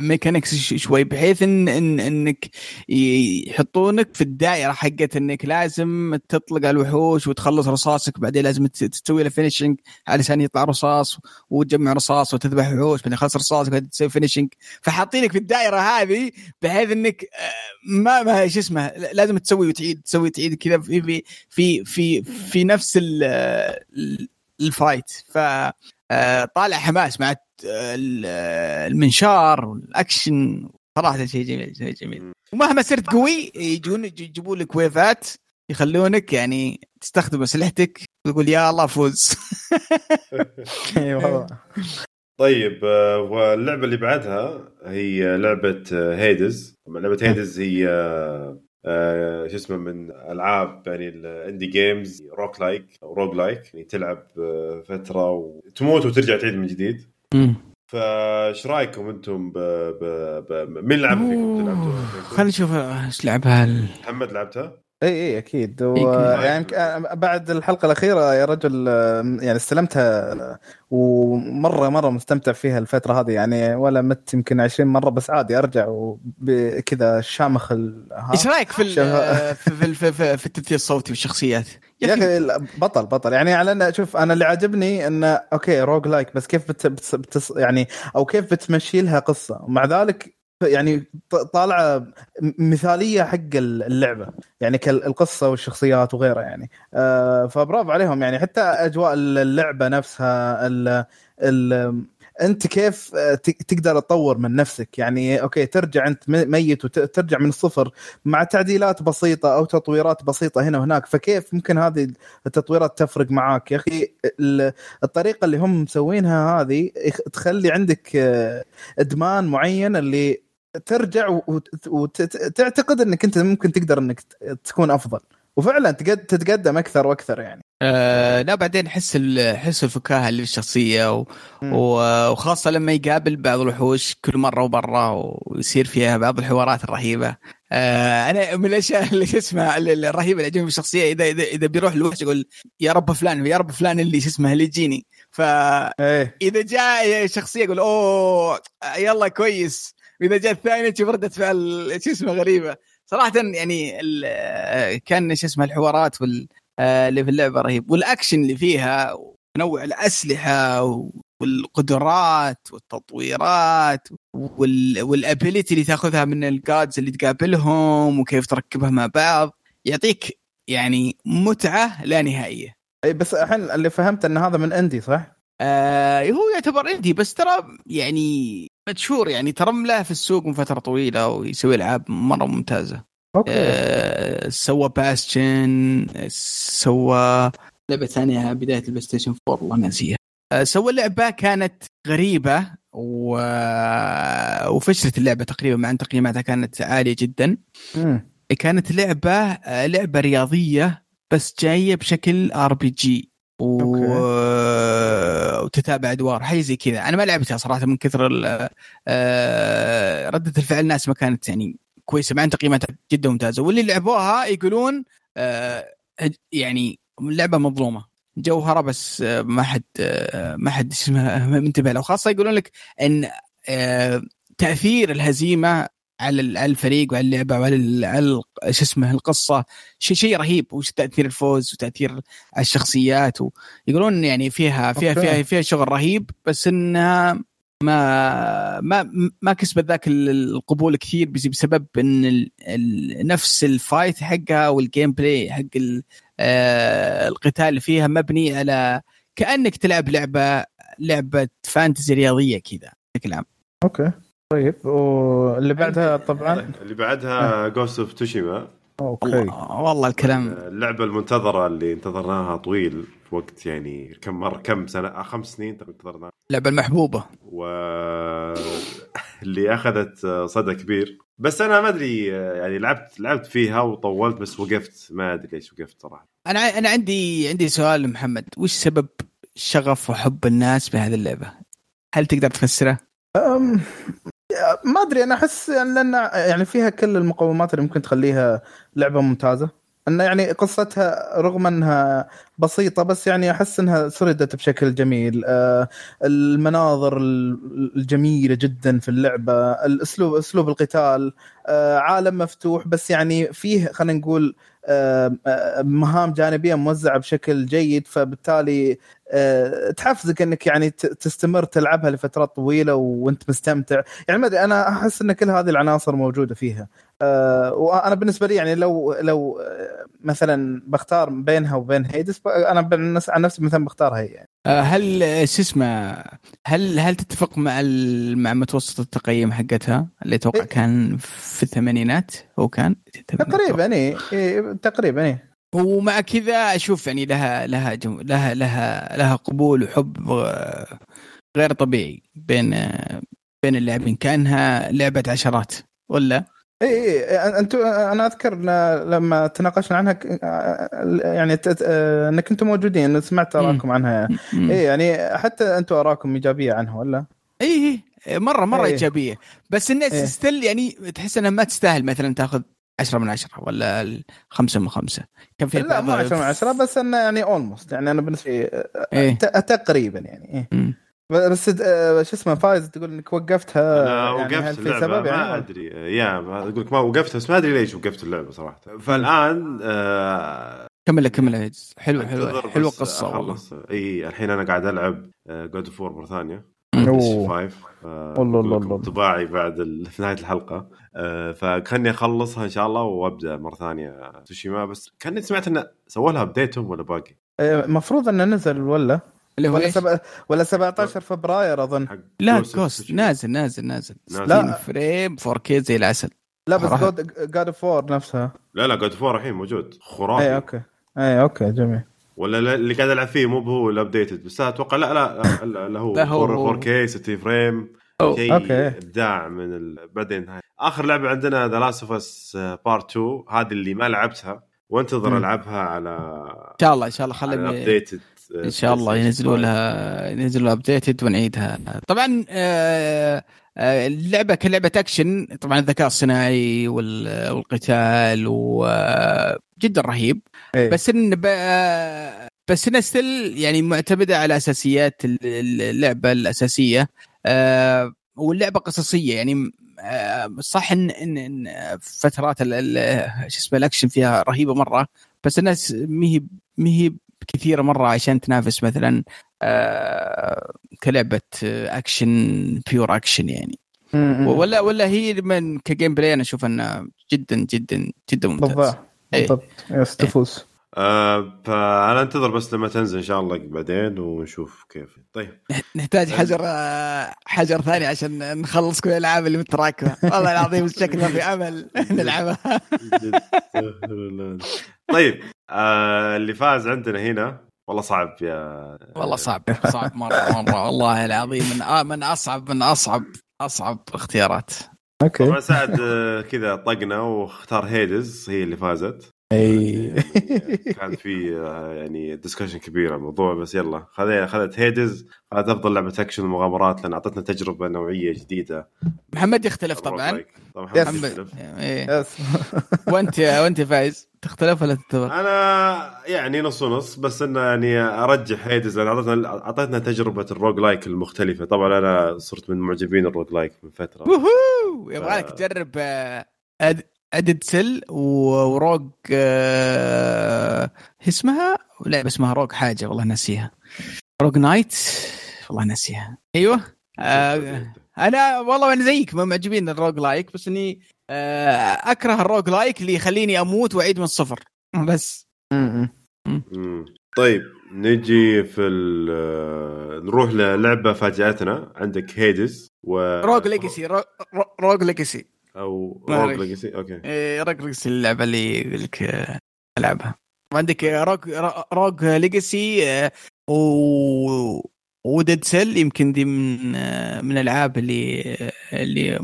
mechanics شوي بحيث إن, إن إنك يحطونك في الدائرة حقت إنك لازم تطلق الوحوش وتخلص رصاصك بعدين لازم تسوي له finishing علشان يطلع رصاص وتجمع رصاص وتذبح وحوش بعدين خلص رصاصك بعدين تسوي finishing فحاطينك في الدائرة هذه بحيث إنك آه، ما ما شو اسمه لازم تسوي وتعيد تسوي وتعيد كذا في في في في, في نفس ال fight. ف آه، طالع حماس مع المنشار والأكشن. صراحة شيء جميل شيء جميل. ومهما صرت قوي يجون يجيبوا لك ويفات يخلونك يعني تستخدم اسلحتك وتقول يا الله فوز. أيوه طيب آه، واللعبة اللي بعدها هي لعبة Hades لعبة Hades هي آه شو اسمه من ألعاب يعني ال indie games rogue-like أو roguelike يعني تلعب آه، فترة وتموت وترجع تعيد من جديد فايش رأيكم أنتم ب... ب... ب... مين لعب فيكم؟ خلينا نشوف إيش لعبها محمد لعبتها؟ إي إي أكيد. و... يعني بعد الحلقة الأخيرة يا رجل يعني استلمتها ومرة مرة مستمتع فيها الفترة هذه. يعني ولا مت يمكن 20 مرة بس عادي أرجع وكذا شامخ إيش رأيك في في في, في, في التمثيل الصوتي والشخصيات؟ يا أخي بطل بطل. يعني على أن شوف أنا اللي عاجبني انه okay roguelike بس كيف بت, بت, بت يعني أو كيف بتمشي لها قصة. ومع ذلك يعني طالعة مثالية حق اللعبة. يعني كالقصه والشخصيات وغيرها يعني. آه فبرافو عليهم يعني. حتى أجواء اللعبة نفسها ال ال أنت كيف تقدر تطور من نفسك؟ يعني أوكي ترجع أنت ميت وترجع من الصفر مع تعديلات بسيطة أو تطويرات بسيطة هنا وهناك. فكيف ممكن هذه التطويرات تفرق معاك يا أخي؟ الطريقة اللي هم مسوينها هذه تخلي عندك إدمان معين اللي ترجع وتعتقد انك انت ممكن تقدر انك تكون افضل. وفعلا تتقدم أكثر وأكثر يعني. آه لا بعدين حس حس الفكاهة اللي في الشخصية و... وخاصة لما يقابل بعض الوحوش كل مرة وبرا ويصير فيها بعض الحوارات الرهيبة. آه أنا من الأشياء اللي شو اسمها الرهيبة اللي في الشخصية اذا اذا إذا بيروح الوحش يقول يا رب فلان يا رب فلان اللي شو اسمه اللي يجيني. فاذا إيه. جاء شخصية يقول أوه يلا كويس. وإذا جاء الثاني تشوف ردة فعل شو اسمه غريبة. صراحة يعني كان شو اسمه الحوارات وال اللي في اللعبة رهيب. والأكشن اللي فيها ونوع الأسلحة والقدرات والتطويرات وال... وال ability اللي تأخذها من ال gods اللي تقابلهم وكيف تركبها مع بعض يعطيك يعني متعة لا نهائية. أي بس الحين اللي فهمت إن هذا من indie صح؟ آه هو يعتبر indie بس ترى يعني مشهور يعني ترى له في السوق من فترة طويلة ويسوي ألعاب مرة ممتازة. okay. آه سوى Bastion سوى لعبة ثانية بداية ال PlayStation 4 والله ناسيها آه سوى لعبة كانت غريبة و... وفشلت اللعبة تقريبا مع إن تقييماتها كانت عالية جدا. م. كانت لعبة آه، لعبة رياضية بس جاية بشكل RPG و... وتتابع أدوار حاجة زي كذا. أنا ما لعبتها صراحة من كثر آه، ردة الفعل. الناس ما كانت يعني كويسة مع إن تقييماتها جدا ممتازة. واللي لعبوها يقولون آه، يعني لعبة مظلومه جوهره بس آه، ما حد ما حد اسمه منتبه له. خاصة يقولون لك إن تأثير الهزيمة على ال- على الفريق وعلى اللعبة وعلى شو اسمه القصة. شيء شيء رهيب وش تأثير الفوز وتأثير الشخصيات ويقولون يعني فيها فيها أوكي. فيها فيها شغل رهيب بس إنها ما ما ما كسبت ذاك ال- القبول كثير بس- بسبب إن ال- ال- نفس ال fight حقها وال gameplay حق آه، القتال اللي فيها مبني على كأنك تلعب لعبه لعبة fantasy رياضية كذا بشكل عام. okay. طيب واللي بعدها طبعا؟ اللي بعدها Ghost of Tsushima okay. والله, الكلام. اللعبة المنتظرة اللي انتظرناها طويل في وقت يعني كم مرة كم سنة؟ آه، خمس سنين تقريبا انتظرناها. اللعبه المحبوبة. و اللي أخذت صدى كبير. بس أنا ما أدري يعني لعبت لعبت فيها وطولت بس وقفت. ما أدري ليش وقفت صراحة. أنا أنا عندي عندي سؤال محمد. وش سبب شغف وحب الناس بهذه اللعبة؟ هل تقدر تفسره؟ أم، ما أدري أنا أحس لأن يعني فيها كل المقومات اللي ممكن تخليها لعبة ممتازة. ان يعني قصتها رغم إنها بسيطة بس يعني أحس إنها سردت بشكل جميل. آه، المناظر ال- الجميلة جدا في اللعبة الأسلوب أسلوب القتال آه، عالم مفتوح بس يعني فيه خلينا نقول مهام جانبية موزعة بشكل جيد فبالتالي تحفزك إنك يعني تستمر تلعبها لفترات طويلة وأنت مستمتع يعني ما أدري أنا أحس إن كل هذه العناصر موجودة فيها وأنا بالنسبة لي يعني لو لو مثلا بختار بينها وبين هيدس أنا عن نفسي مثلا بختار هي يعني. آه، هل آه، شو اسمه هل هل تتفق مع مع متوسط التقييم حقتها اللي أتوقع إيه. كان في الثمانينات هو كان تقريبا اي إيه تقريبا اي ومع كذا أشوف يعني لها لها جو لها لها لها قبول وحب آه، غير طبيعي بين بين اللاعبين كأنها لعبة عشرات ولا؟ اي اي أنتم أنا أذكر لما تناقشنا عنها ك- يعني آه، إنك أنتم موجودين سمعت آراءكم عنها. اي يعني حتى أنتم آراءكم إيجابية عنها ولا؟ اي اي مرة مرة إيه. إيجابية بس الناس إيه. still يعني تحس انها ما تستاهل مثلا تاخذ 10 من 10 ولا ال- خمسة من خمسة كان في لا مو 10 من 10 بس إنه يعني almost يعني أنا بالنسبة لي آه، ت- تقريبا يعني إيه. بس آه، شو اسمه فايز تقول إنك وقفتها أنا يعني هل وقفت في اللعبة؟ سبب؟ ما يعني أدري. يا أقول لك ما وقفتها بس ما أدري ليش وقفت اللعبة صراحة. فالآن آه كمل كمل حلو أنتظر حلو بس حلوة القصة والله. إي الحين أنا قاعد ألعب God of مرة ثانية. 5 والله الله الله. انطباعي بعد ال... في نهاية الحلقة. آه، فخلني أخلصها إن شاء الله وأبدأ مرة ثانية. توشيما بس كأني سمعت انه سووا لها updated ولا باقي؟ المفروض إنه نزل ولا؟ اللي هو ولا؟ سبع ولا 17 فبراير أظن حق لا Tsushima. نازل نازل نازل نازل. 60 لا. فريم 4K زي العسل لا بس. جاد اوف وور نفسها لا لا جود فور الحين موجود خرافي اي أوكي اي أوكي جميل ولا لا- اللي قاعد العب فيه مو هو الابديتد بس أتوقع لا لا لا, لا هو لا، هو- هو. 4 k 60 فريم. شيء أوكي. إبداع من ال... بعدين هاي آخر لعبة عندنا ذا لاست اوف اس Part 2 هذه اللي ما لعبتها وانتظر. ألعبها على إن شاء الله إن شاء الله خلي إن شاء الله ينزلوا لها ينزلوا updated ونعيدها طبعا آه، آه، اللعبة كلعبة اكشن طبعا الذكاء الصناعي وال- والقتال وجدا رهيب. إيه. بس إن ب- آه، بس انها still يعني معتمدة على أساسيات ال- ال- اللعبة الأساسية. واللعبة قصصية يعني صح ان ان إن فترات شو اسمه الأكشن فيها رهيبة مرة بس الناس مهي مهي كثيرة مرة عشان تنافس مثلا آه، كلعبة action pure action يعني. ولا ولا هي من ك gameplay أنا أشوف إنها جدا جدا جدا ممتاز. بالضبط إيه. بالضبط. yes تفوز. آه فانا أنتظر بس لما تنزل إن شاء الله بعدين ونشوف كيف. طيب. نحتاج حجر آه، حجر ثاني عشان نخلص كل الألعاب اللي متراكمة. والله العظيم شكلنا في أمل. نلعبها. طيب آه اللي فاز عندنا هنا والله صعب يا والله صعب صعب مرة مرة والله العظيم من آه، من أصعب من أصعب أصعب اختيارات. أوكي. طبعا سعد آه، كذا طقنا واختار هيدز هي اللي فازت. أي. كان في آه، يعني discussion كبير عن الموضوع بس يلا خذ- اخذت Hades اخذت أفضل لعبة اكشن ومغامرات لأن أعطتنا تجربة نوعية جديدة. محمد يختلف طبعا. طبعا. محمد يختلف. إيه. yes وأنت وأنت فايز. تختلف ولا تتفق؟ أنا يعني نص ونص بس إنه يعني أرجح Hades لأن اعطتنا أعطتنا تجربة ال roguelike المختلفة. طبعا أنا صرت من معجبين ال roguelike من فترة. ووهو يبغالك تجرب آه، أد... Dead Cells و Rogue آه... اسمها؟ لعبه اسمها Rogue حاجة والله ناسيها. Rogue Knight؟ والله ناسيها. أيوه. آه... أنا والله أنا زيك ما معجبين ال roguelike بس إني. أكره ال roguelike اللي يخليني أموت وأعيد من الصفر. بس. م- م. مم. طيب نجي في ال- نروح للعبة فاجأتنا. عندك Hades و Rogue رو... رو- Rogue Legacy. أو Rogue أعرف. Legacy؟ okay. إيه، Rogue Legacy اللعبة اللي يقول لك آه، ألعبها. وعندك آه، Rogue Rogue Legacy آه، و و Dead Cells يمكن دي من آه، من الألعاب اللي آه، اللي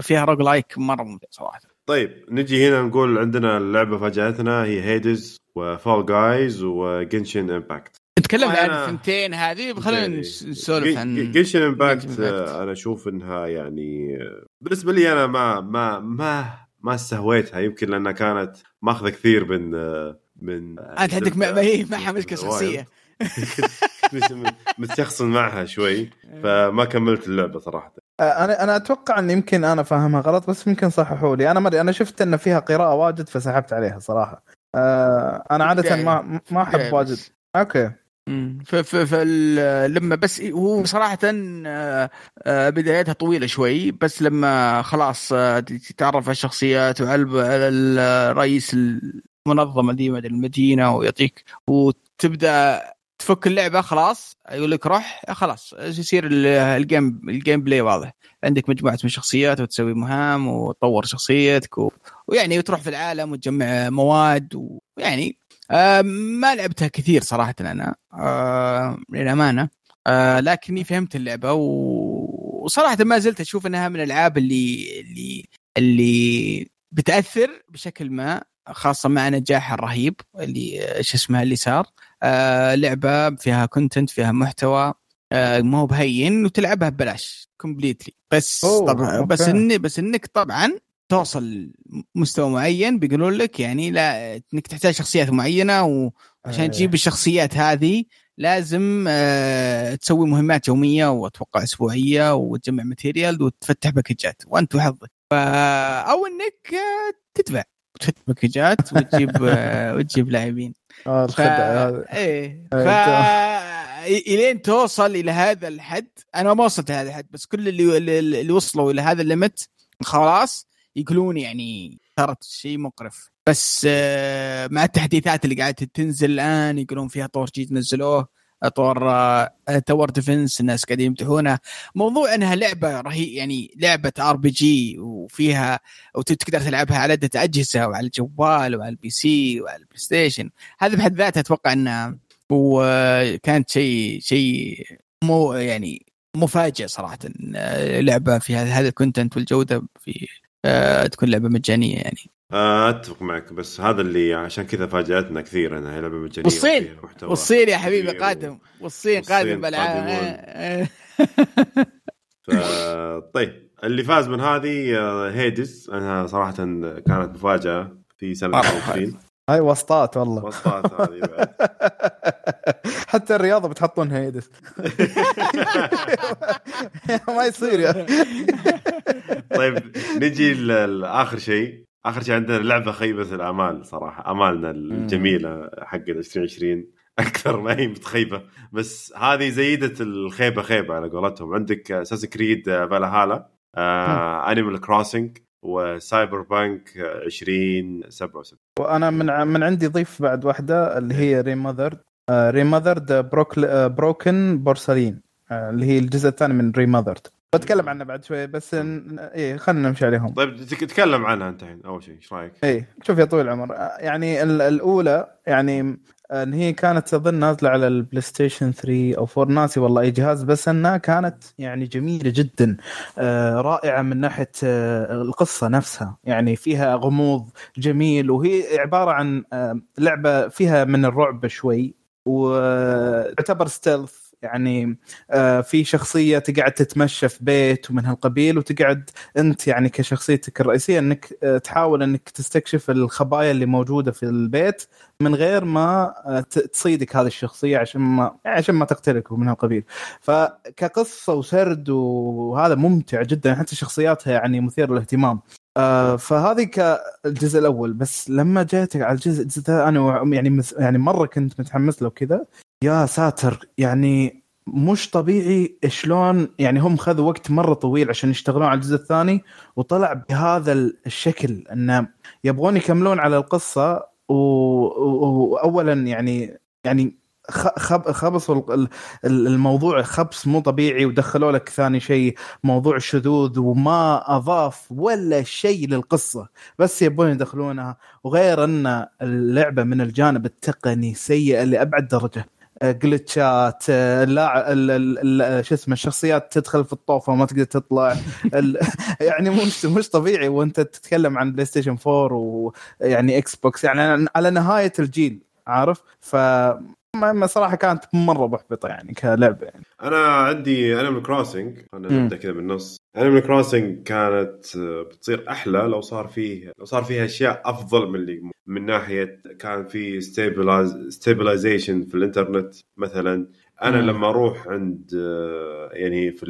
فيها roguelike مرة ممتع صراحة. طيب نجي هنا نقول عندنا اللعبة فاجأتنا هي Hades و Fall Guys و Genshin Impact نتكلم عن الثنتين هذه خلينا نس- نسولف عن جنشن امباكت Impact. أنا أشوف إنها يعني آه، بالنسبة لي أنا ما ما ما ما استهويتها. يمكن لأنها كانت ماخذة كثير من آه، من انت عندك ما- ما هي معها مشكله شخصيه كنت متشخصن معها شوي فما كملت اللعبة صراحة. آه، أنا أنا أتوقع إن يمكن أنا فاهمها غلط بس يمكن صححوا لي. أنا مرة أنا شفت إن فيها قراءة واجد فسحبت عليها صراحة. آه، أنا عادة ما ما أحب واجد. Okay. مم. ف ف ف لما بس هو صراحة آه، بدايتها طويلة شوي بس لما خلاص تتعرف على الشخصيات وعلى الرئيس المنظمة دي المدينة ويعطيك وتبدأ تفك اللعبة خلاص. يقول لك روح خلاص. يصير ال- ال game ال gameplay واضح. عندك مجموعة من الشخصيات وتسوي مهام وتطور شخصيتك و... ويعني وتروح في العالم وتجمع مواد ويعني آه ما لعبتها كثير صراحة أنا آه للأمانة. آه لكني فهمت اللعبة و... وصراحة ما زلت أشوف أنها من الألعاب اللي اللي اللي بتأثر بشكل ما خاصة مع نجاحها الرهيب اللي شو اسمها اللي صار. آه لعبة فيها content فيها محتوى آه ما هو بهين وتلعبها ببلاش completely بس طبعا بس. إن بس إنك طبعا توصل مستوى معين بيقولون لك يعني لا إنك تحتاج شخصيات معينة وعشان إيه. تجيب الشخصيات هذه لازم آه تسوي مهمات يومية وأتوقع أسبوعية وتجمع ماتيريال وتفتح باكجات وأنت وحظك. أو إنك تدفع تفتح باكجات وتجيب وتجيب لاعبين. آه، ف... الخدع هذا. إيه. ف إيه، إلين توصل إلى هذا الحد أنا ما وصلت لهذا الحد بس كل اللي اللي اللي وصلوا إلى هذا ال limit خلاص يقولون يعني صارت شيء مقرف. بس آه، مع التحديثات اللي قاعدة تنزل الآن يقولون فيها طور جديد نزلوه. طور tower defense الناس قاعدين يمدحونها موضوع إنها لعبة رهي يعني لعبة RPG وفيها وتقدر تلعبها على عدة أجهزة وعلى الجوال وعلى ال PC وعلى ال PlayStation هذا بحد ذاته أتوقع انها وكانت شيء شيء مو يعني مفاجئ صراحة آه، لعبة فيها هذا الكونتنت والجودة في تكون لعبة مجانية يعني آه، أتفق معك بس هذا اللي عشان كذا فاجأتنا كثير إنها هي لعبة مجانية والصين. والصين يا حبيبي قادم والصين قادم بالعاب. ف... طيب اللي فاز من هذه آه، هيدز أنها صراحة كانت مفاجأة في سنة مرة 2020 هاي وسطات والله. وسطات هذه بعد. حتى الرياضة بتحطونها يدس ما يصير يا. طيب نجي لاخر شيء. آخر شيء عندنا لعبة خيبه الأمال صراحة. أمالنا الجميلة حق 2020 أكثر ما هي متخيبة. بس هذه زيدة الخيبة خيبة على قولتهم. عندك أساس كريد فالهالا آه انيمال كروسنج و Cyberpunk 2077 وأنا من من عندي ضيف بعد واحدة اللي هي Remothered Remothered Broken Porcelain. آه، اللي هي الجزء الثاني من ريماذرد بتكلم عنه بعد شوي بس إن- إيه خلينا نمشي عليهم. طيب تك- تكلم عنها أنت الحين أول شيء إيش رأيك؟ إيه شوف يا طويل العمر. آه، يعني ال- الأولى يعني آه، إن هي كانت اظن نازلة على ال PlayStation 3 أو 4 ناسي والله أي جهاز بس إنها كانت يعني جميلة جدا آه، رائعة من ناحية آه، القصة نفسها. يعني فيها غموض جميل وهي عبارة عن آه، لعبة فيها من الرعب شوي وتعتبر ستيلث يعني آه في شخصية تقعد تتمشى في بيت ومن هالقبيل وتقعد أنت يعني كشخصيتك الرئيسية إنك آه تحاول إنك تستكشف الخبايا اللي موجودة في البيت من غير ما آه تصيدك هذه الشخصية عشان ما عشان ما تقتلك ومن هالقبيل. فكقصة وسرد وهذا ممتع جدا حتى شخصياتها يعني مثيرة للاهتمام. آه فهذه كالجزء الأول بس لما جيت على الجزء الثاني يعني يعني مرة كنت متحمس له كذا. يا ساتر يعني مش طبيعي شلون يعني هم خذوا وقت مرة طويل عشان يشتغلون على الجزء الثاني وطلع بهذا الشكل إنه يبغون يكملون على القصة واولا يعني يعني خبصوا الموضوع خبص مو طبيعي ودخلوا لك ثاني شيء موضوع الشذوذ وما أضاف ولا شيء للقصة. بس يبون يدخلونها وغير أن اللعبة من الجانب التقني سيئة لأبعد درجة. glitchات لا شو اسمه الشخصيات تدخل في الطوفة وما تقدر تطلع. يعني مش مش طبيعي وأنت تتكلم عن PlayStation 4 ويعني Xbox يعني على نهاية الجيل عارف؟ ف ما صراحة كانت مرة محبطة يعني كلعبة يعني. أنا عندي Animal Crossing أنا نبدا كذا بالنص Animal Crossing كانت بتصير أحلى لو صار فيه لو صار فيها أشياء أفضل من اللي من ناحية كان في stabilization في الإنترنت مثلا. أنا مم. لما أروح عند يعني في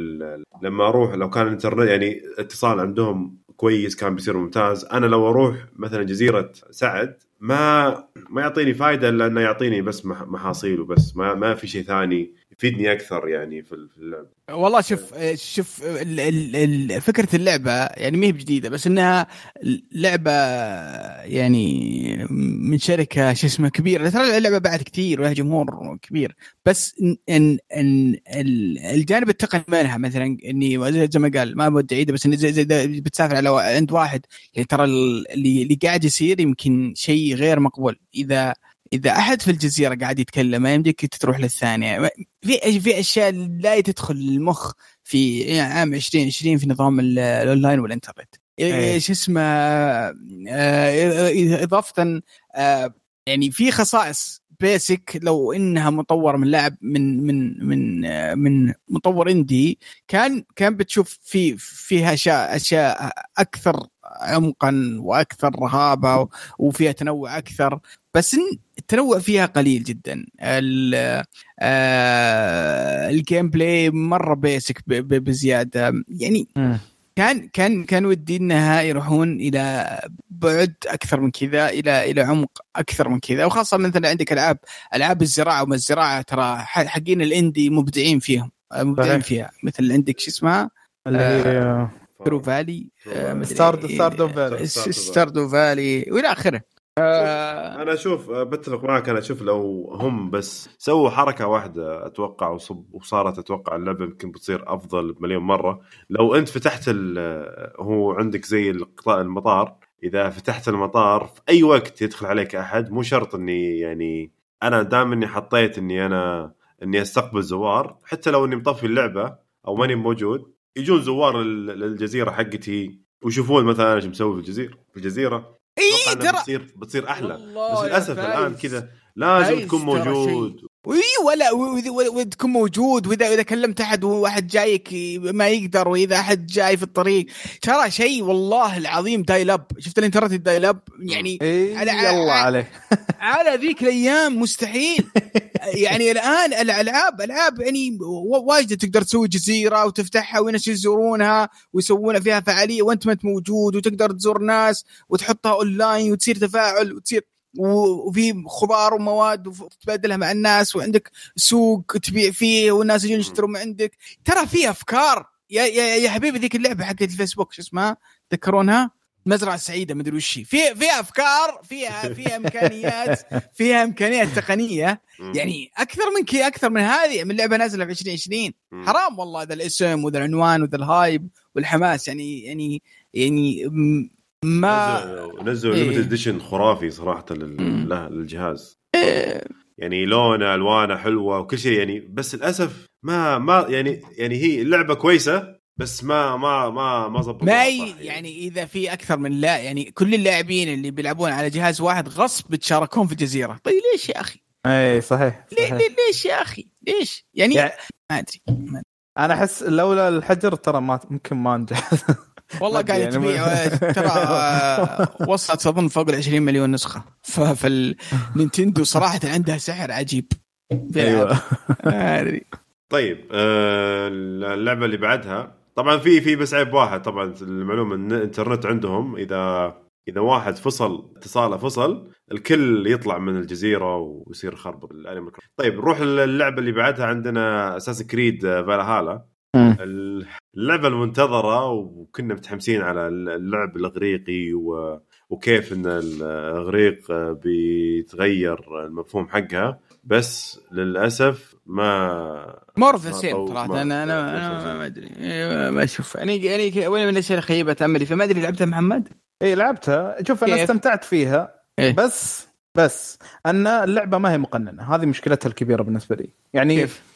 لما أروح لو كان الإنترنت يعني اتصال عندهم كويس كان بيصير ممتاز. أنا لو أروح مثلا جزيرة سعد ما ما يعطيني فائده إلا إنه يعطيني بس محاصيل وبس. ما ما في شيء ثاني. يفيدني أكثر يعني في اللعبه والله شوف شوف فكرة اللعبة يعني ما هي بجديدة بس إنها لعبة يعني من شركة شو اسمه كبيرة. ترى اللعبة بعد كثير ولها جمهور كبير بس ان ان الجانب التقني منها مثلا إني زي ما قال ما بدي اعيده بس إني زي, زي بتسافر على عند واحد يعني ترى اللي, اللي قاعد يصير يمكن شيء غير مقبول. إذا إذا أحد في الجزيرة قاعد يتكلم ما يمديك تروح للثانية. في في أشياء لا تدخل المخ في يعني عام 2020 في نظام الأونلاين والإنترنت. إيه. شو اسمه آه، إضافة آه، يعني في خصائص basic لو إنها مطور من لاعب من من من آه، من مطور indie كان كان بتشوف في فيها اشياء أشياء أكثر عمقا وأكثر رهابة وفيها تنوع أكثر. بس التنوع فيها قليل جدا. آه، ال gameplay مره basic بزيادة. يعني كان كان كان ودي انها يروحون إلى بعد أكثر من كذا إلى إلى عمق أكثر من كذا. وخاصة مثلا عندك ألعاب ألعاب الزراعة وما الزراعة ترى حقين ال indie مبدعين فيهم مبدعين فيها. مثل عندك شو اسمها؟ اللي هي Stardew Valley Stardew Valley Stardew Valley والى آخره. آه. أنا أشوف آه، بتفق معك أنا أشوف لو هم بس سووا حركة واحدة أتوقع وصب وصارت أتوقع اللعبة يمكن بتصير أفضل بمليون مرة. لو أنت فتحت آه، هو عندك زي القطاع المطار إذا فتحت المطار في أي وقت يدخل عليك أحد مو شرط إني يعني أنا دام إني حطيت إني أنا إني أستقبل زوار حتى لو إني مطفي اللعبة أو ماني موجود يجون زوار للجزيرة حقتي ويشوفون مثلا أنا إيش مسوي في الجزيرة في الجزيرة. اي ترى بتصير بتصير أحلى. بس للأسف الآن كذا لازم تكون موجود. اي ولا وتكون موجود وإذا اذا كلمت أحد وواحد جايك ما يقدر وإذا أحد جاي في الطريق. ترى شيء والله العظيم dial-up شفت الإنترنت ال dial-up يعني إيه على يلا عليه. على ذيك الأيام مستحيل. يعني الآن الألعاب ألعاب يعني واجد تقدر تسوي جزيرة وتفتحها وناس يزورونها ويسوون فيها فعالية وأنت ما أنت موجود وتقدر تزور ناس وتحطها اونلاين وتصير تفاعل وتصير وفي خضار ومواد وتتبادلها مع الناس وعندك سوق تبيع فيه والناس يجون يشترون من عندك. ترى في أفكار. يا يا, يا حبيبي ذيك اللعبة حقت الفيسبوك شو اسمها؟ تذكرونها؟ مزرعة سعيدة مدري وش فيها فيها أفكار فيها فيها إمكانيات فيها إمكانيات تقنية. يعني أكثر من كي أكثر من هذه. من لعبه نازلة في 2020 حرام والله ذا الاسم وذا العنوان وذا ال hype والحماس. يعني يعني يعني ما نزلوا limited edition خرافي صراحة للجهاز. إيه. يعني لونة ألوانه حلوة وكل شيء يعني بس للأسف ما ما يعني يعني هي اللعبة كويسة بس ما ما ما ما ظبط ما يعني إذا في أكثر من لا يعني كل اللاعبين اللي بيلعبون على جهاز واحد غصب بتشاركون في جزيره طيب ليش يا أخي؟ اي صحيح, صحيح. ليه ليش يا أخي؟ ليش؟ يعني يعني- ما أدري. أنا أحس لولا الحجر ترى ما ممكن ما أنجح. والله قاعد يعني تبيع ترى آه، وصلت أظن فوق ال 20 مليون نسخة. فالنينتندو صراحة عندها سحر عجيب. أيوه. طيب آه، اللعبة اللي بعدها. طبعا في في بس عيب واحد. طبعا المعلومة إن الإنترنت عندهم اذا إذا واحد فصل اتصاله فصل الكل يطلع من الجزيرة ويصير خرب. طيب نروح للعبة اللي بعدها عندنا أساس كريد فالهالا. اللعبة المنتظرة وكنا متحمسين على اللعب الإغريقي و... وكيف إن الإغريق بيتغير المفهوم حقها بس للأسف ما more of the same صراحة. ما- أنا أنا ما- أنا أدري. إيه، ما أشوف. يعني يعني وين من الاشياء اللي خيبت املي فما أدري لعبتها محمد؟ اي لعبتها. شوف أنا؟ استمتعت فيها إيه؟ بس بس أن اللعبة ما هي مقننة. هذه مشكلتها الكبيرة بالنسبة لي. يعني كيف؟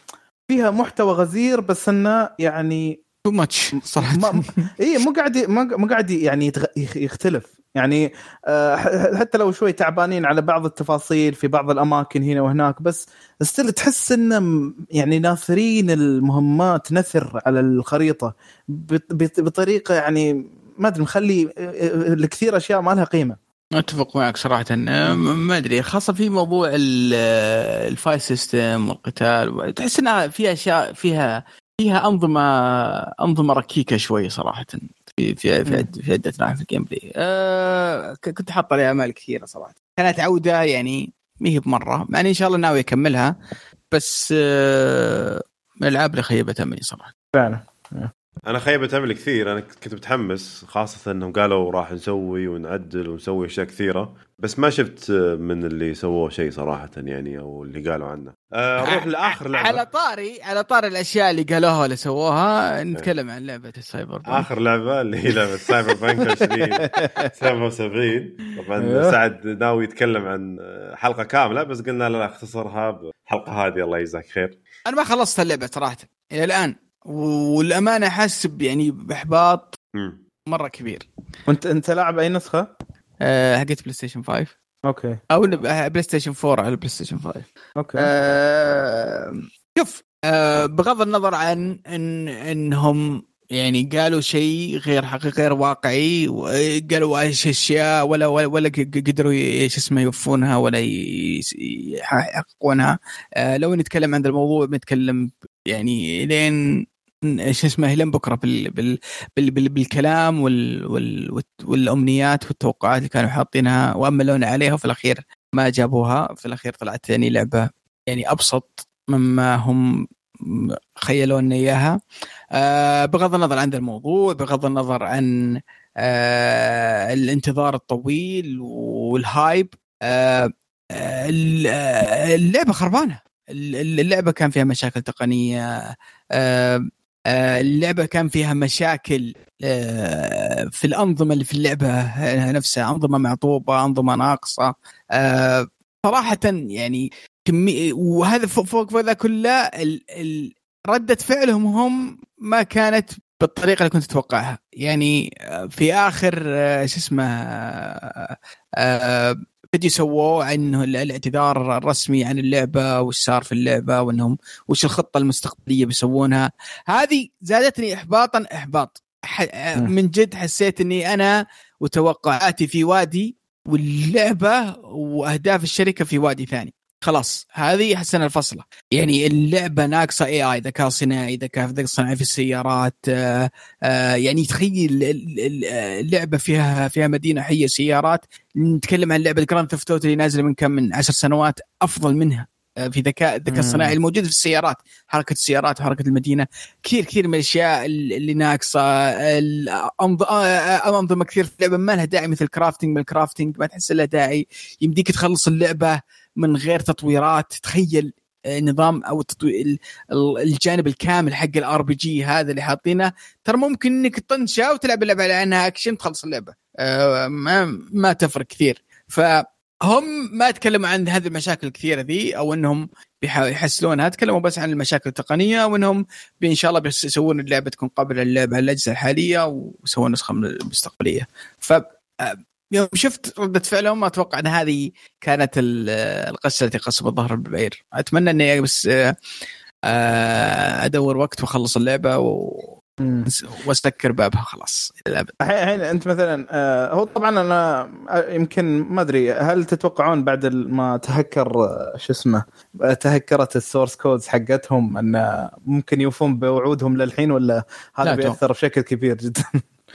فيها محتوى غزير بس إنه يعني too much صراحة. ما اي مو قاعد مو قاعد يعني يتغ... يختلف. يعني آه، حتى لو شوي تعبانين على بعض التفاصيل في بعض الأماكن هنا وهناك بس still تحس إنه م- يعني ناثرين المهمات نثر على الخريطة. بط- بط- بطريقة يعني ما أدري مخلي آه، آه، الكثير أشياء ما لها قيمة. أتفق معك صراحة. ما أدري خاصة في موضوع ال- ال fight system والقتال تحس إنها في أشياء فيها فيها أنظمة أنظمة ركيكة شوي صراحة في في في, في عدة نواحي في ال gameplay أه كنت حاط عليها امال كثيرة صراحة. كانت عودة يعني ما هي بمرة مع إن شاء الله ناوي أكملها بس أه من الألعاب اللي خيبت املي صراحة. فعلا. أنا خيبة امل كثير. أنا كنت متحمس خاصة إنهم قالوا راح نسوي ونعدل ونسوي أشياء كثيرة. بس ما شفت من اللي سووه شيء صراحة يعني أو اللي قالوا عنه. آه، نروح لآخر لعبة. على طاري على طاري الأشياء اللي قالوها ولا سووها نتكلم عن لعبة ال Cyberpunk. آخر لعبة اللي هي لعبة Cyberpunk 2077 طبعا أيوه. سعد ناوي يتكلم عن حلقة كاملة بس قلنا لا اختصرها بالحلقة هذه. الله يجزاك خير. أنا ما خلصت اللعبة صراحة. إلى الآن. والأمانة حاسس يعني بإحباط. مرة كبير. وانت أنت لاعب أي نسخة؟ أه حقت PlayStation 5 أوكي. أو PlayStation 4 على PlayStation 5 أوكي. أه شوف أه بغض النظر عن ان إنهم يعني قالوا شيء غير حقيقي غير واقعي وقالوا إيش أشياء ولا ولا, ولا قدروا شو اسمه يوفونها ولا يحققونها. أه لو نتكلم عن ذا الموضوع بنتكلم يعني لين شو اسمه لين بكرة بال بال بال بال بالكلام وال وال والأمنيات والتوقعات اللي كانوا حاطينها واملونا عليها وفي الأخير ما جابوها. في الأخير طلعت يعني لعبة يعني أبسط مما هم خيلوا لنا إياها. آه بغض النظر عن الموضوع بغض النظر عن آه الانتظار الطويل وال hype آه آه، اللعبة خربانة. اللعبة كان فيها مشاكل تقنية آه، اللعبة كان فيها مشاكل آه، في الأنظمة اللي في اللعبة نفسها أنظمة معطوبة أنظمة ناقصة. آه، صراحة يعني كمية وهذا فوق فوق ذا كله ردة فعلهم هم ما كانت بالطريقة اللي كنت اتوقعها يعني آه، في آخر آه، شو اسمه آه، آه، فيديو سووه عنه ال- الاعتذار الرسمي عن اللعبة وش صار في اللعبة وإنهم وش الخطة المستقبلية بيسوونها. هذه زادتني احباطا إحباط. من جد حسيت إني أنا وتوقعاتي في وادي واللعبة وأهداف الشركة في وادي ثاني. خلاص هذه حسنا الفصلة. يعني اللعبة ناقصة اي اي ذكاء صناعي ذكاء ذكاء صناعي في السيارات آه آه يعني تخيل ال- ال- اللعبة فيها فيها مدينة حية سيارات. نتكلم عن لعبة Grand Theft اللي نازلة من كم من عشر سنوات أفضل منها آه، في ذكاء الذكاء. الصناعي الموجود في السيارات. حركة السيارات وحركه المدينة كثير كثير من الأشياء اللي ناقصة انظمه كثير في اللعبه ما لها داعي مثل crafting من ال crafting ما تحس لها داعي. يمديك تخلص اللعبة من غير تطويرات تخيل آه، نظام أو الجانب الكامل حق ال RPG هذا اللي حاطينه. ترى ممكن إنك تطنشه وتلعب اللعبة على انها أكشن تخلص اللعبة. آه، ما ما تفرق كثير. فهم ما تكلموا عن هذه المشاكل الكثيرة ذي أو إنهم يحسنونها تكلموا بس عن المشاكل التقنية وانهم إن شاء الله بيسوون اللعبة تكون قابلة للعب على الاجهزه الحالية ويسوون نسخة من المستقبلية. ف آه، يوم شفت ردة فعلهم أتوقع إن هذه كانت ال- القشة التي قصمت ظهر البعير. أتمنى إني بس آه، أدور وقت وأخلص اللعبة و- مم. وأسكر بابها خلاص الأبد. الحين أنت مثلا آه، هو طبعا أنا آه، يمكن ما أدري هل تتوقعون بعد ما تهكر شو اسمه تهكرت ال source codes حقتهم إن ممكن يوفون بوعودهم للحين ولا هذا بيأثر بشكل كبير جدا؟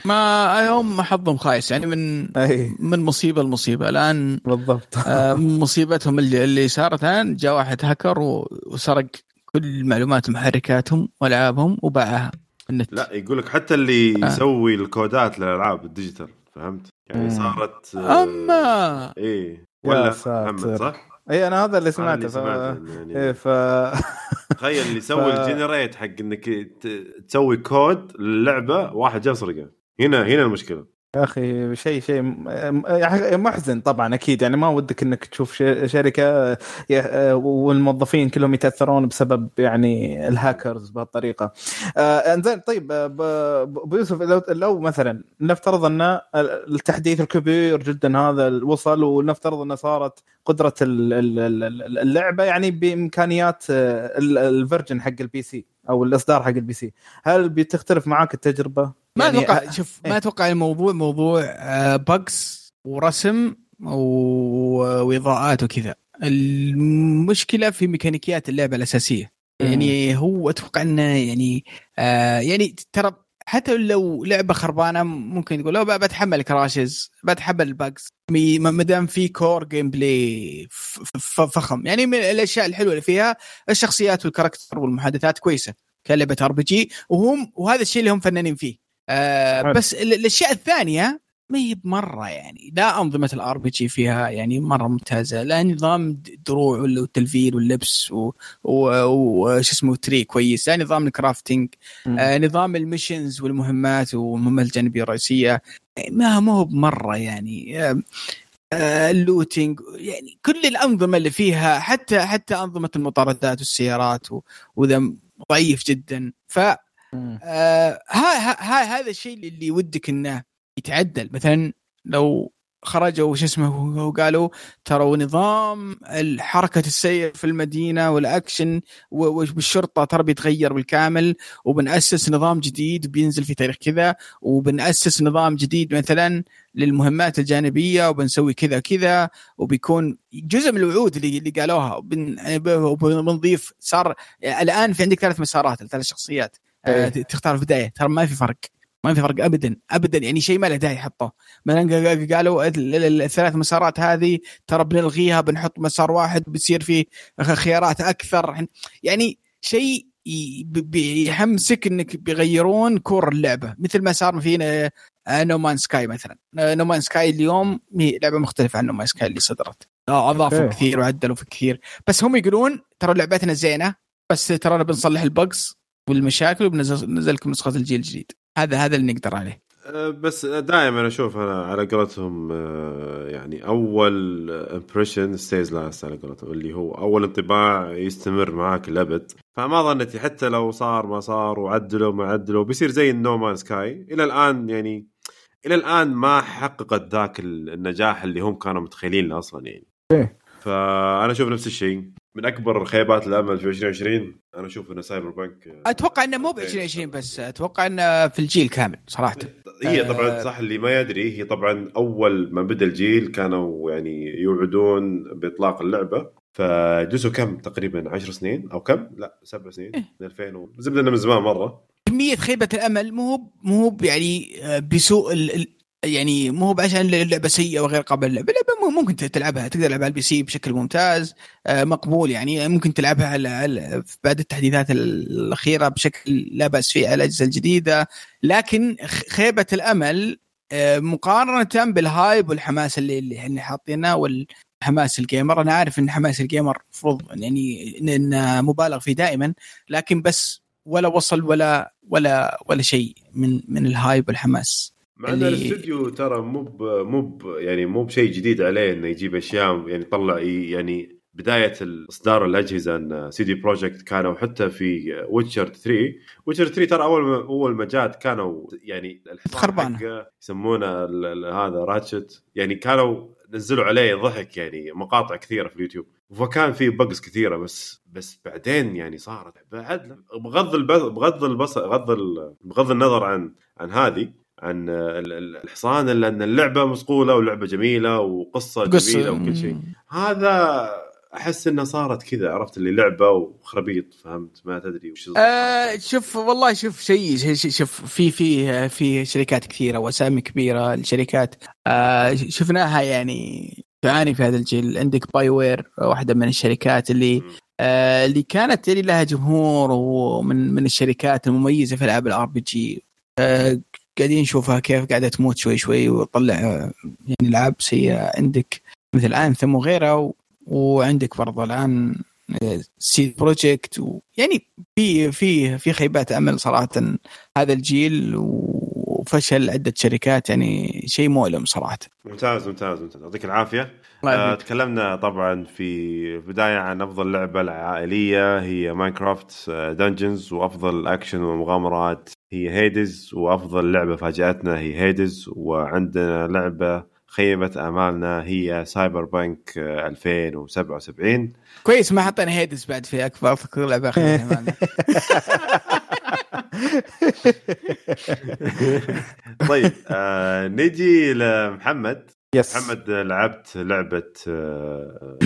ما هم حظهم خايس يعني من أي من مصيبة لمصيبة الآن بالضبط آه، مصيبتهم اللي, اللي صارت الآن جاء واحد هكر و- وسرق كل معلومات محركاتهم وألعابهم وباعها النت لا يقول لك حتى اللي آه. يسوي الكودات للألعاب ال digital فهمت؟ يعني. صارت آه، اما إيه يا ولا. محمد صح؟ إي أنا هذا اللي سمعته ف... يعني إيه ف تخيل اللي يسوي ف- ال generate حق إنك ت- تسوي كود للعبة واحد جاب سرقة هنا هنا المشكلة يا أخي شيء شيء يعني محزن طبعا أكيد يعني ما ودك إنك تشوف شركة والموظفين كلهم يتأثرون بسبب يعني الهاكرز بهالطريقة. آه، إنزين طيب آه، ابو يوسف لو لو مثلا نفترض أن التحديث الكبير جدا هذا وصل ونفترض انه صارت قدرة ال- ال- ال- اللعبة يعني بإمكانيات آه، ال- ال version حق ال PC أو الإصدار حق ال PC، هل بتختلف معاك التجربة؟ ما يعني أتوقع شوف إيه. ما أتوقع الموضوع موضوع بجز ورسم و- وإضاءات وكذا. المشكلة في ميكانيكيات اللعبة الأساسية. يعني هو أتوقع إنه يعني آه يعني ترى حتى لو لعبة خربانة ممكن تقول لو بتحمل crashes بتحمل ال bugs ما دام في core gameplay فخم. يعني من الأشياء الحلوة اللي فيها الشخصيات وال character والمحادثات كويسة كلعبة RPG وهم وهذا الشيء اللي هم فنانين فيه. آه. بس ال- الأشياء الثانية ما هي بمرة يعني لا أنظمة ال RPG فيها يعني مرة ممتازة لا نظام دروع ولا- والتلفيل واللبس وش اسمه tree كويس لا نظام ال crafting. آه نظام ال missions والمهمات والمهمات الجانبية الرئيسية ما هو بمرة يعني آه ال looting يعني كل الأنظمة اللي فيها حتى حتى أنظمة المطاردات والسيارات و- وذا ضعيف جدا ف. آه ها ها ها هذا الشيء اللي ودك إنه يتعدل. مثلا لو خرجوا وش اسمه وقالوا ترى نظام حركة السير في المدينة والأكشن والشرطة ترى بيتغير بالكامل وبنأسس نظام جديد بينزل في تاريخ كذا وبنأسس نظام جديد مثلا للمهمات الجانبية وبنسوي كذا كذا وبيكون جزء من الوعود اللي اللي قالوها. وبن- وبنضيف صار الآن في عندك ثلاث مسارات ثلاث شخصيات. آه، إيه. تختار في البداية ترى ما في فرق. ما في فرق ابدا. ابدا يعني شيء ما له داعي حطه مثلا قا- قالوا ال- ال- الثلاث مسارات هذه ترى بنلغيها بنحط مسار واحد بتصير فيه خيارات أكثر. يعني شيء بيحمسك إنك بيغيرون core اللعبة. مثل ما صار في No Man Sky مثلا. No Man Sky اليوم لعبة مختلفة عن No Man Sky اللي صدرت. آه، أضافوا okay. كثير وعدلوا في كثير. بس هم يقولون ترى لعبتنا زينة. بس ترانا بنصلح ال bugs والمشاكل وبنزل ننزل لكم نسخة الجيل الجديد. هذا هذا اللي نقدر عليه. أه، بس دائما أشوف أنا على قولتهم أه، يعني أول impression stays last على قولتهم اللي هو أول انطباع يستمر معاك الابد فما ظنتي حتى لو صار ما صار وعدلوا ما عدلوا بيصير زي ال No Man Sky إلى الآن يعني إلى الآن ما حققت ذاك النجاح اللي هم كانوا متخيلين له أصلا يعني. إيه. فأنا أشوف نفس الشيء من أكبر خيبات الأمل في 2020 أنا أشوف إنه Cyberpunk أه، أتوقع إنه مو ب 2020 بس أتوقع إنه في الجيل كامل صراحة هي آه. طبعا صح اللي ما يدري هي طبعا أول ما بدأ الجيل كانوا يعني يوعدون بإطلاق اللعبة فجزء كم تقريبا 10 سنين أو كم؟ لا سبع سنين إيه. من 2000 و... زبدة من زمان مرة كمية خيبة الأمل مو مو يعني آه، بسوء ال- يعني مو هو بعشان اللعبه سيئة وغير قابلة للعب اللعبه ممكن تلعبها. تقدر تلعبها على ال PC بشكل ممتاز آه، مقبول يعني. ممكن تلعبها على بعد التحديثات الأخيرة بشكل لا بأس فيه على الأجهزة الجديدة. لكن خيبة الأمل آه، مقارنة بال hype والحماس اللي اللي إحنا حاطينه والحماس ال gamer. أنا عارف إن حماس ال gamer المفروض يعني انه مبالغ فيه دائما لكن بس ولا وصل ولا ولا ولا شيء من من ال hype والحماس. مع إن اللي- الاستوديو ترى مو. مو. يعني مو بشيء جديد عليه إنه يجيب أشياء يعني يطلع ي- يعني بداية اصدار الأجهزة إن CD Projekt كانوا حتى في Witcher 3 Witcher 3 ترى أول ما أول ما جات كانوا يعني الحصان. حقه يسمونه هذا Roach يعني كانوا نزلوا عليه ضحك يعني مقاطع كثيرة في اليوتيوب فكان في bugs كثيرة بس بس بعدين يعني صارت بعد بغض البص بغض البصر بغض بغض النظر عن عن هذه عن ال- ال- الحصان إلا أن اللعبة مصقولة ولعبه جميلة وقصة قصة. جميلة وكل شيء. هذا أحس إنها صارت كذا عرفت؟ اللي لعبة وخرابيط فهمت؟ ما تدري وش آه شوف والله شوف شيء شوف في في في شركات كثيرة وأسامي كبيرة الشركات آه شفناها يعني تعاني في هذا الجيل. عندك باي وير واحدة من الشركات اللي آه اللي كانت يعني لها جمهور ومن من الشركات المميزة في العاب ال RPG قاعدين نشوفها كيف قاعدة تموت شوي شوي وتطلع آه، يعني العاب سيئة. عندك مثل Anthem وغيرها و- وعندك برضه الآن CD Projekt ويعني في في في خيبات أمل صراحة. هذا الجيل وفشل عدة شركات يعني شيء مؤلم صراحة. ممتاز ممتاز ممتاز. يعطيك العافية. آه. تكلمنا طبعا في البداية عن أفضل لعبة العائلية هي Minecraft Dungeons وأفضل أكشن ومغامرات هي Hades وأفضل لعبة فاجأتنا هي Hades وعندنا لعبة خيبت أمالنا هي Cyberpunk آه، 2077 كويس ما حطينا Hades بعد في اكبر أكثر لعبة أخذنا معنا. طيب آه نجي لمحمد. yes محمد آه، لعبت لعبة آه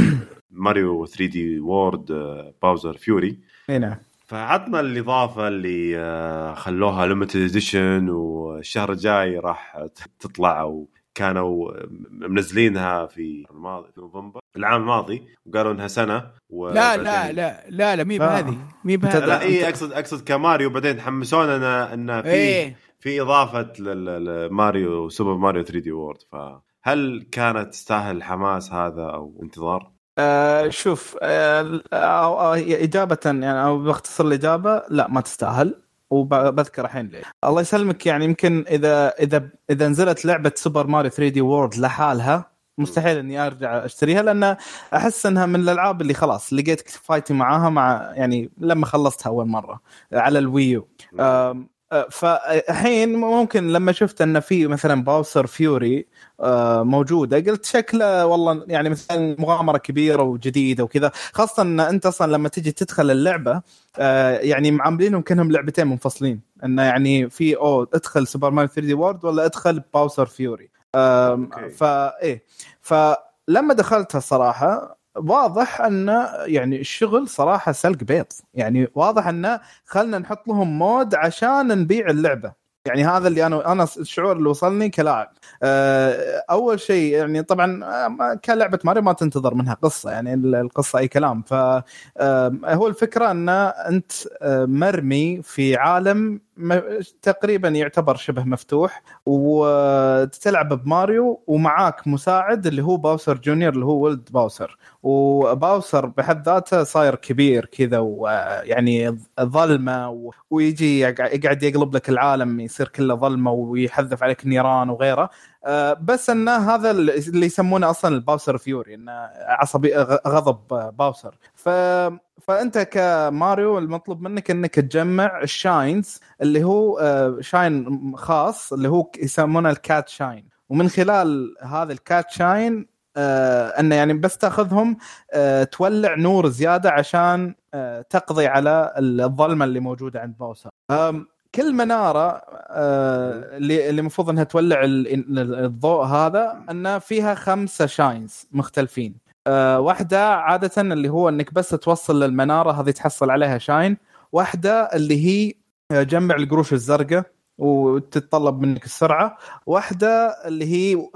Mario 3D World آه Bowser's Fury. اي نعم. فعطنا الإضافة اللي آه، خلوها limited edition والشهر الجاي راح تطلع أو كانوا منزلينها في الماضي في نوفمبر العام الماضي وقالوا إنها سنة لا وبعدين- لا لا لا لا مي لا. بهذه مي لا, بهذه لا إي أقصد أقصد كماريو بعدين حمسونا إن في إيه في إضافة ل Mario Super Mario 3D World فهل كانت تستاهل الحماس هذا أو انتظار؟ آه شوف آه أو أو إجابة يعني أو باختصر الإجابة لا ما تستاهل وبذكر الحين ليه الله يسلمك يعني يمكن إذا إذا إذا نزلت لعبة Super Mario 3D World لحالها مستحيل إني أرجع أشتريها لأن أحس إنها من الألعاب اللي خلاص لقيت كفايتي معاها مع يعني لما خلصتها أول مرة على ال Wii U. آه، فالحين ممكن لما شفت إن في مثلا Bowser's Fury آه، موجودة قلت شكله والله يعني مثلا مغامرة كبيرة وجديدة وكذا. خاصة إن أنت أصلا لما تجي تدخل اللعبة آه، يعني معاملينهم كأنهم لعبتين منفصلين. انه يعني في أو ادخل Super Mario 3D World ولا ادخل Bowser's Fury. آم، okay. فا إيه. فلما دخلتها الصراحه واضح أن يعني الشغل صراحة سلق بيض. يعني واضح انه خلنا نحط لهم mode عشان نبيع اللعبة. يعني هذا اللي أنا أنا الشعور اللي وصلني كلاعب. آه، أول شيء يعني طبعا آه، كلعبة ماريو ما تنتظر منها قصة. يعني ال- القصة أي كلام. ف آه، الفكرة أن أنت مرمي في عالم تقريبا يعتبر شبه مفتوح وتلعب بماريو ومعاك مساعد اللي هو باوسر جونيور اللي هو ولد باوسر. وباوسر بحد ذاته صاير كبير كذا ويعني ظلمه ويجي يقع- يقعد يقلب لك العالم يصير كله ظلمه ويحذف عليك النيران وغيره. بس انه هذا اللي يسمونه أصلا الباوسر فيوري انه عصبي غضب باوسر. ف فأنت كماريو المطلوب منك إنك تجمع ال shines اللي هو آه، shine خاص اللي هو يسمونه ال cat shine. ومن خلال هذا ال cat shine آه إنه يعني بس تأخذهم آه تولع نور زيادة عشان آه تقضي على الظلمة اللي موجودة عند باوسر. كل منارة آه اللي اللي المفروض إنها تولع ال- ال- الضوء هذا انه فيها خمسة shines مختلفين. آه واحدة عادة اللي هو إنك بس توصل للمنارة هذه تحصل عليها shine واحدة اللي هي آه، جمع القروش الزرقاء وتتطلب منك السرعة. واحدة اللي هي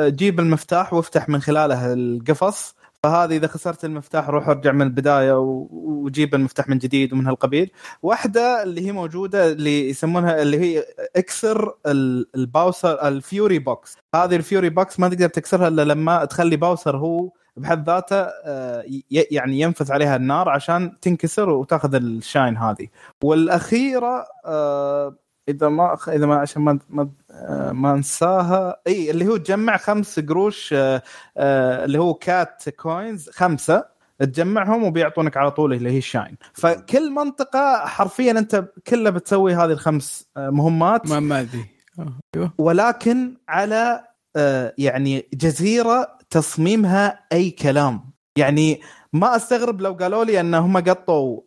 جيب المفتاح وافتح من خلاله القفص. فهذه إذا خسرت المفتاح روح أرجع من البداية وجيب المفتاح من جديد ومن هالقبيل. واحدة اللي هي موجودة اللي يسمونها اللي هي إكسر ال- الباوسر ال fury box. هذه ال fury box ما تقدر تكسرها إلا لما تخلي باوسر هو بحد ذاته آه، يعني ينفذ عليها النار عشان تنكسر وتأخذ ال shine هذه. والأخيرة آه، إذا ما إذا ما عشان ما ما ما انساها إي اللي هو تجمع خمس قروش آه، آه، اللي هو cat coins خمسة تجمعهم وبيعطونك على طول اللي هي ال shine فكل منطقة حرفيا أنت كلها بتسوي هذه الخمس آه، مهمات. ما آه، أيوه. ولكن على يعني جزيرة تصميمها أي كلام. يعني ما أستغرب لو قالوا لي إن هم قطوا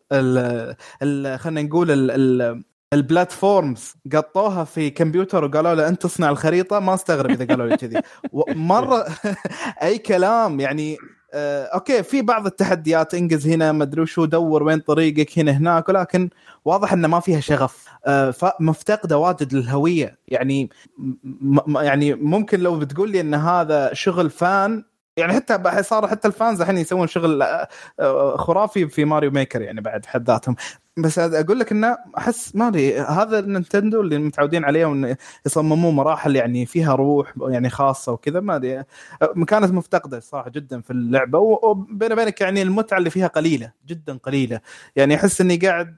خلينا نقول ال ال platforms قطوها في كمبيوتر وقالوا له أنت تصنع الخريطة. ما استغرب إذا قالوا لي كذي. مرة أي كلام يعني آه، okay في بعض التحديات إنجز هنا ما أدري وشو دور وين طريقك هنا هناك ولكن واضح إنه ما فيها شغف. آه، فمفتقدة واجد للهوية. يعني يعني ممكن لو بتقول لي إن هذا شغل fan يعني حتى صار حتى ال fans الحين يسوون شغل آه، آه، خرافي في ماريو ميكر يعني بعد حد ذاتهم. بس أقول لك إنه أحس ما أدري هذا النينتندو اللي متعودين عليه وإن يصممون مراحل يعني فيها روح يعني خاصة وكذا ما أدري آه، كانت مفتقدة صراحة جدا في اللعبة. و- وبيني وبينك يعني المتعة اللي فيها قليلة جدا قليلة. يعني أحس إني قاعد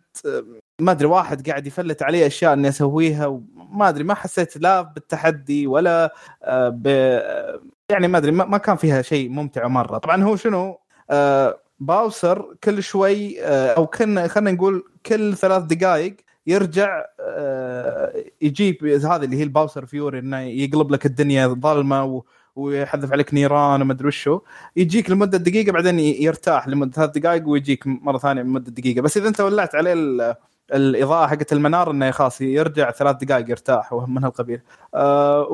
ما أدري واحد قاعد يفلت علي أشياء إني أسويها وما أدري ما حسيت لا بالتحدي ولا ب يعني ما أدري ما كان فيها شيء ممتع مرة. طبعا هو شنو؟ آه، باوسر كل شوي آه، أو كنا خلينا نقول كل ثلاث دقائق يرجع آه، يجيب هذه اللي هي الباوسر فيوري إنه يقلب لك الدنيا ظلمة و- ويحذف عليك نيران وما أدري وشو. يجيك لمدة دقيقة بعدين يرتاح لمدة ثلاث دقائق ويجيك مرة ثانية لمدة دقيقة. بس إذا أنت ولعت عليه الإضاءة حقت المنار إنه خلاص يرجع ثلاث دقائق يرتاح ومن هالقبيل آه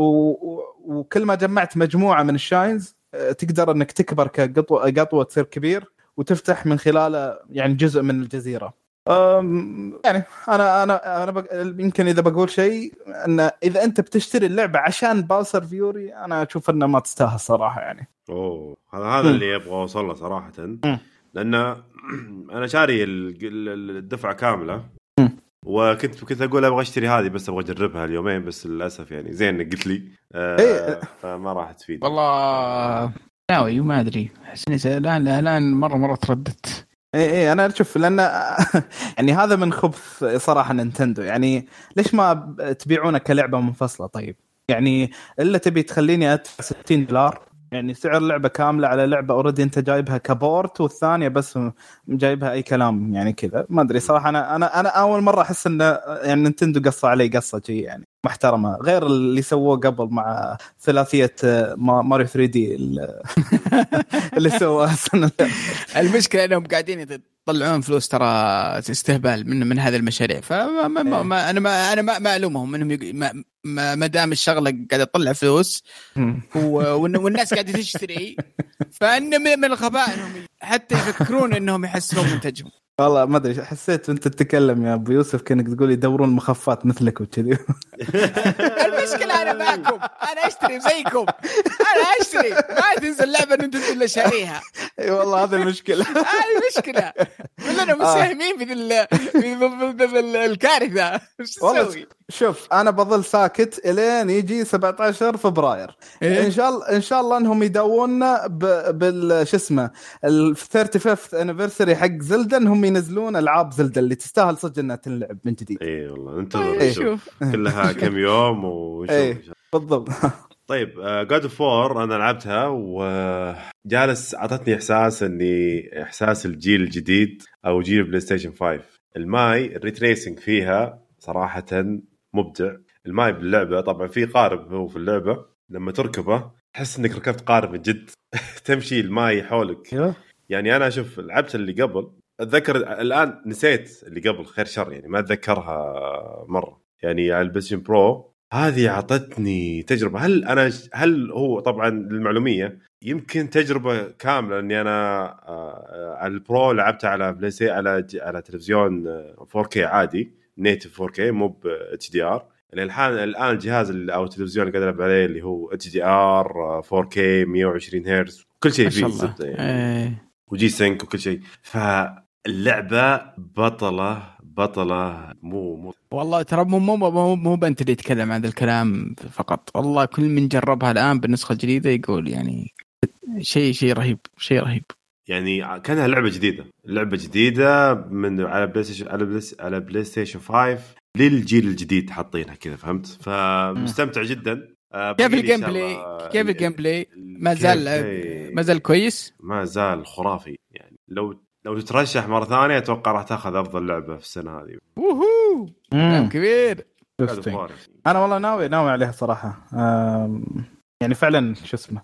وكل ما جمعت مجموعة من الشاينز آه، تقدر إنك تكبر كقطوة قطوه تصير كبير وتفتح من خلاله يعني جزء من الجزيرة. يعني أنا أنا أنا بق... يمكن إذا بقول شيء إن إذا أنت بتشتري اللعبة عشان باوسر فيوري أنا أشوف انها ما تستاهل صراحة يعني. أوه هذا هذا اللي أبغى اوصل له صراحة لأن أنا شاري ال- ال- الدفعة كاملة. وكنت كنت أقول أبغى أشتري هذه بس أبغى أجربها اليومين بس للأسف يعني زين انك قلت لي. إيه. آه فما راح تفيد والله ناوي ما أدري. أحس الان الآن مره مرة ترددت. اي اي أنا أشوف لأن يعني هذا من خبث صراحة نينتندو. يعني ليش ما تبيعونه كلعبة منفصلة؟ طيب؟ يعني إلا تبي تخليني أدفع 60 دولار يعني سعر لعبة كاملة على لعبة already انت جايبها ك port والثانية بس جايبها أي كلام يعني كذا. ما أدري صراحة أنا أنا أنا أول مرة أحس إن يعني نينتندو قصة علي قصة شي يعني محترمة. غير اللي سووه قبل مع ثلاثية ما- ماريو 3 دي اللي سووها المشكلة إنهم قاعدين يطلعون فلوس ترى استهبال من من هذه المشاريع. فما ما ما ما أنا ما أنا ما ما ألومهم إنهم يق- ما, ما, دام الشغلة قاعدة تطلع فلوس والناس قاعدة تشتري فإن من من الغباء إنهم حتى يفكرون إنهم يحسنون منتجهم والله ما أدري حسيت وأنت تتكلم يا أبو يوسف كأنك تقول يدورون مخفات مثلك وكذي. المشكلة أنا معكم أنا أشتري زيكم. أنا أشتري. ما تنزل لعبة أنت الا شاريها. أي والله هذه المشكلة. هذه المشكلة. كلنا مساهمين في الكارثة. إيش تسوي؟ شوف أنا بظل ساكت إلين يجي 17 فبراير. إيه؟ إن شاء الله إن شاء الله إنهم يدوونا ب- بال شو اسمه ال 35 anniversary حق زلدا إنهم ينزلون ألعاب زلدا اللي تستاهل صدق إنها تنلعب من جديد. اي والله انتظر إيه، نشوف شوف. كلها كم يوم ونشوف إيه. بالضبط. طيب جاد اوف وور أنا لعبتها وجالس أعطتني إحساس إني إحساس الجيل الجديد أو جيل بلاي ستيشن 5 الماي ال ray tracing فيها صراحة مبدع. الماي باللعبة طبعا في قارب هو في اللعبة. لما تركبه تحس إنك ركبت قارب من جد. تمشي الماي حولك. أيوه. يعني أنا أشوف لعبت اللي قبل. أتذكر الآن نسيت اللي قبل خير شر يعني ما أتذكرها مرة. يعني على البلايستيشن برو هذه أعطتني تجربة. هل أنا هل هو طبعا للمعلومية؟ يمكن تجربة كاملة إني أنا آه، على ال Pro لعبتها على بلاي سي على على تلفزيون آه، 4K عادي. native 4K مو ب HDR. الان الآن الجهاز أو التلفزيون اللي قاعد ألعب عليه اللي هو HDR 4K 120 هرتز كل شيء فيه زبدة يعني. إيه. و G-Sync وكل شيء. فاللعبة بطلة بطلة مو مو والله ترى مو مو مو, مو بنت اللي يتكلم عن الكلام فقط. والله كل من جربها الآن بالنسخه الجديده يقول يعني شيء شيء رهيب شيء رهيب. يعني كانها لعبة جديدة. لعبة جديدة من على بلاي ستيشن على بلاي, على بلاي ستيشن 5 للجيل الجديد حاطينها كذا فهمت؟ فمستمتع جدا. آه، كيف ال gameplay كيف ال- ال gameplay ما زال ما زال كويس؟ ما زال خرافي يعني. لو لو تترشح مرة ثانية أتوقع راح تاخذ أفضل لعبة في السنة هذه. ووهو. كبير. أنا والله ناوي ناوي عليها صراحة. يعني فعلا شو اسمه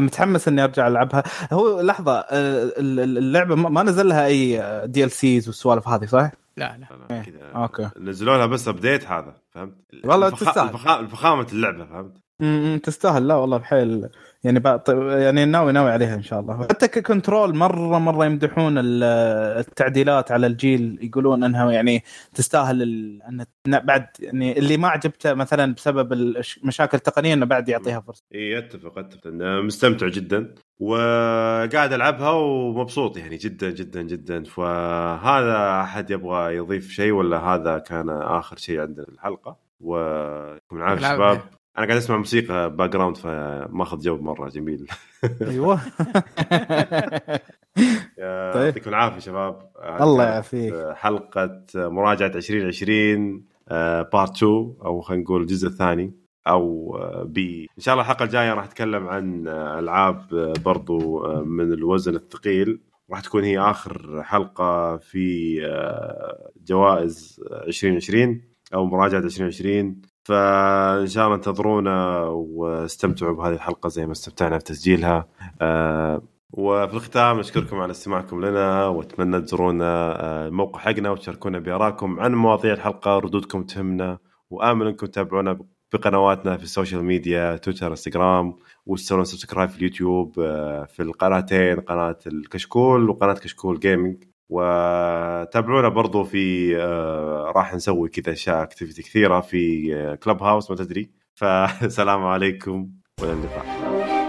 متحمس إني أرجع ألعبها هو لحظة أه، ال- ال- اللعبة ما ما نزل لها أي DLCs والسوالف هذه صح؟ لا لا إيه، كذا أوكي. نزلوا لها بس update هذا فهمت؟ والله الفخا- تستاهل. الفخا- الفخامة اللعبة فهمت؟ امم تستاهل لا والله بحيل يعني بقى يعني ناوي ناوي عليها إن شاء الله. حتى ك control مره مرة يمدحون ال- التعديلات على الجيل يقولون إنها يعني تستاهل ال... إن بعد يعني اللي ما عجبته مثلا بسبب المشاكل التقنيه إنه بعد يعطيها فرصة. إي اتفق أتفق. مستمتع جدا وقاعد ألعبها ومبسوط يعني جدا جدا جدا. فهذا أحد يبغى يضيف شيء ولا هذا كان آخر شيء عندنا في الحلقة؟ ويعطيكم العافية. شباب. أنا قاعد أسمع موسيقى background فماخذ جو مرة جميل. أيوه. طيب. يعطيكم العافية شباب. الله يعافيك. حلقة مراجعة 2020 part 2 أو خلينا نقول الجزء الثاني أو B إن شاء الله الحلقة الجاية راح أتكلم عن ألعاب برضو من الوزن الثقيل. راح تكون هي آخر حلقة في جوائز 2020 أو مراجعة 2020 فإن شاء الله انتظرونا واستمتعوا بهذه الحلقة زي ما استمتعنا بتسجيلها آه، وفي الختام نشكركم على استماعكم لنا وأتمنى تزورونا آه، الموقع حقنا وتشاركونا بآرائكم عن مواضيع الحلقة ردودكم تهمنا وآمل إنكم تتابعونا بقنواتنا في ال social media تويتر انستغرام وتسوون subscribe في اليوتيوب آه، في القناتين قناة الكشكول وقناة كشكول gaming وتابعونا برضو في آه، راح نسوي كذا اشياء activity كثيرة في Clubhouse ما تدري. فسلام عليكم والى اللقاء.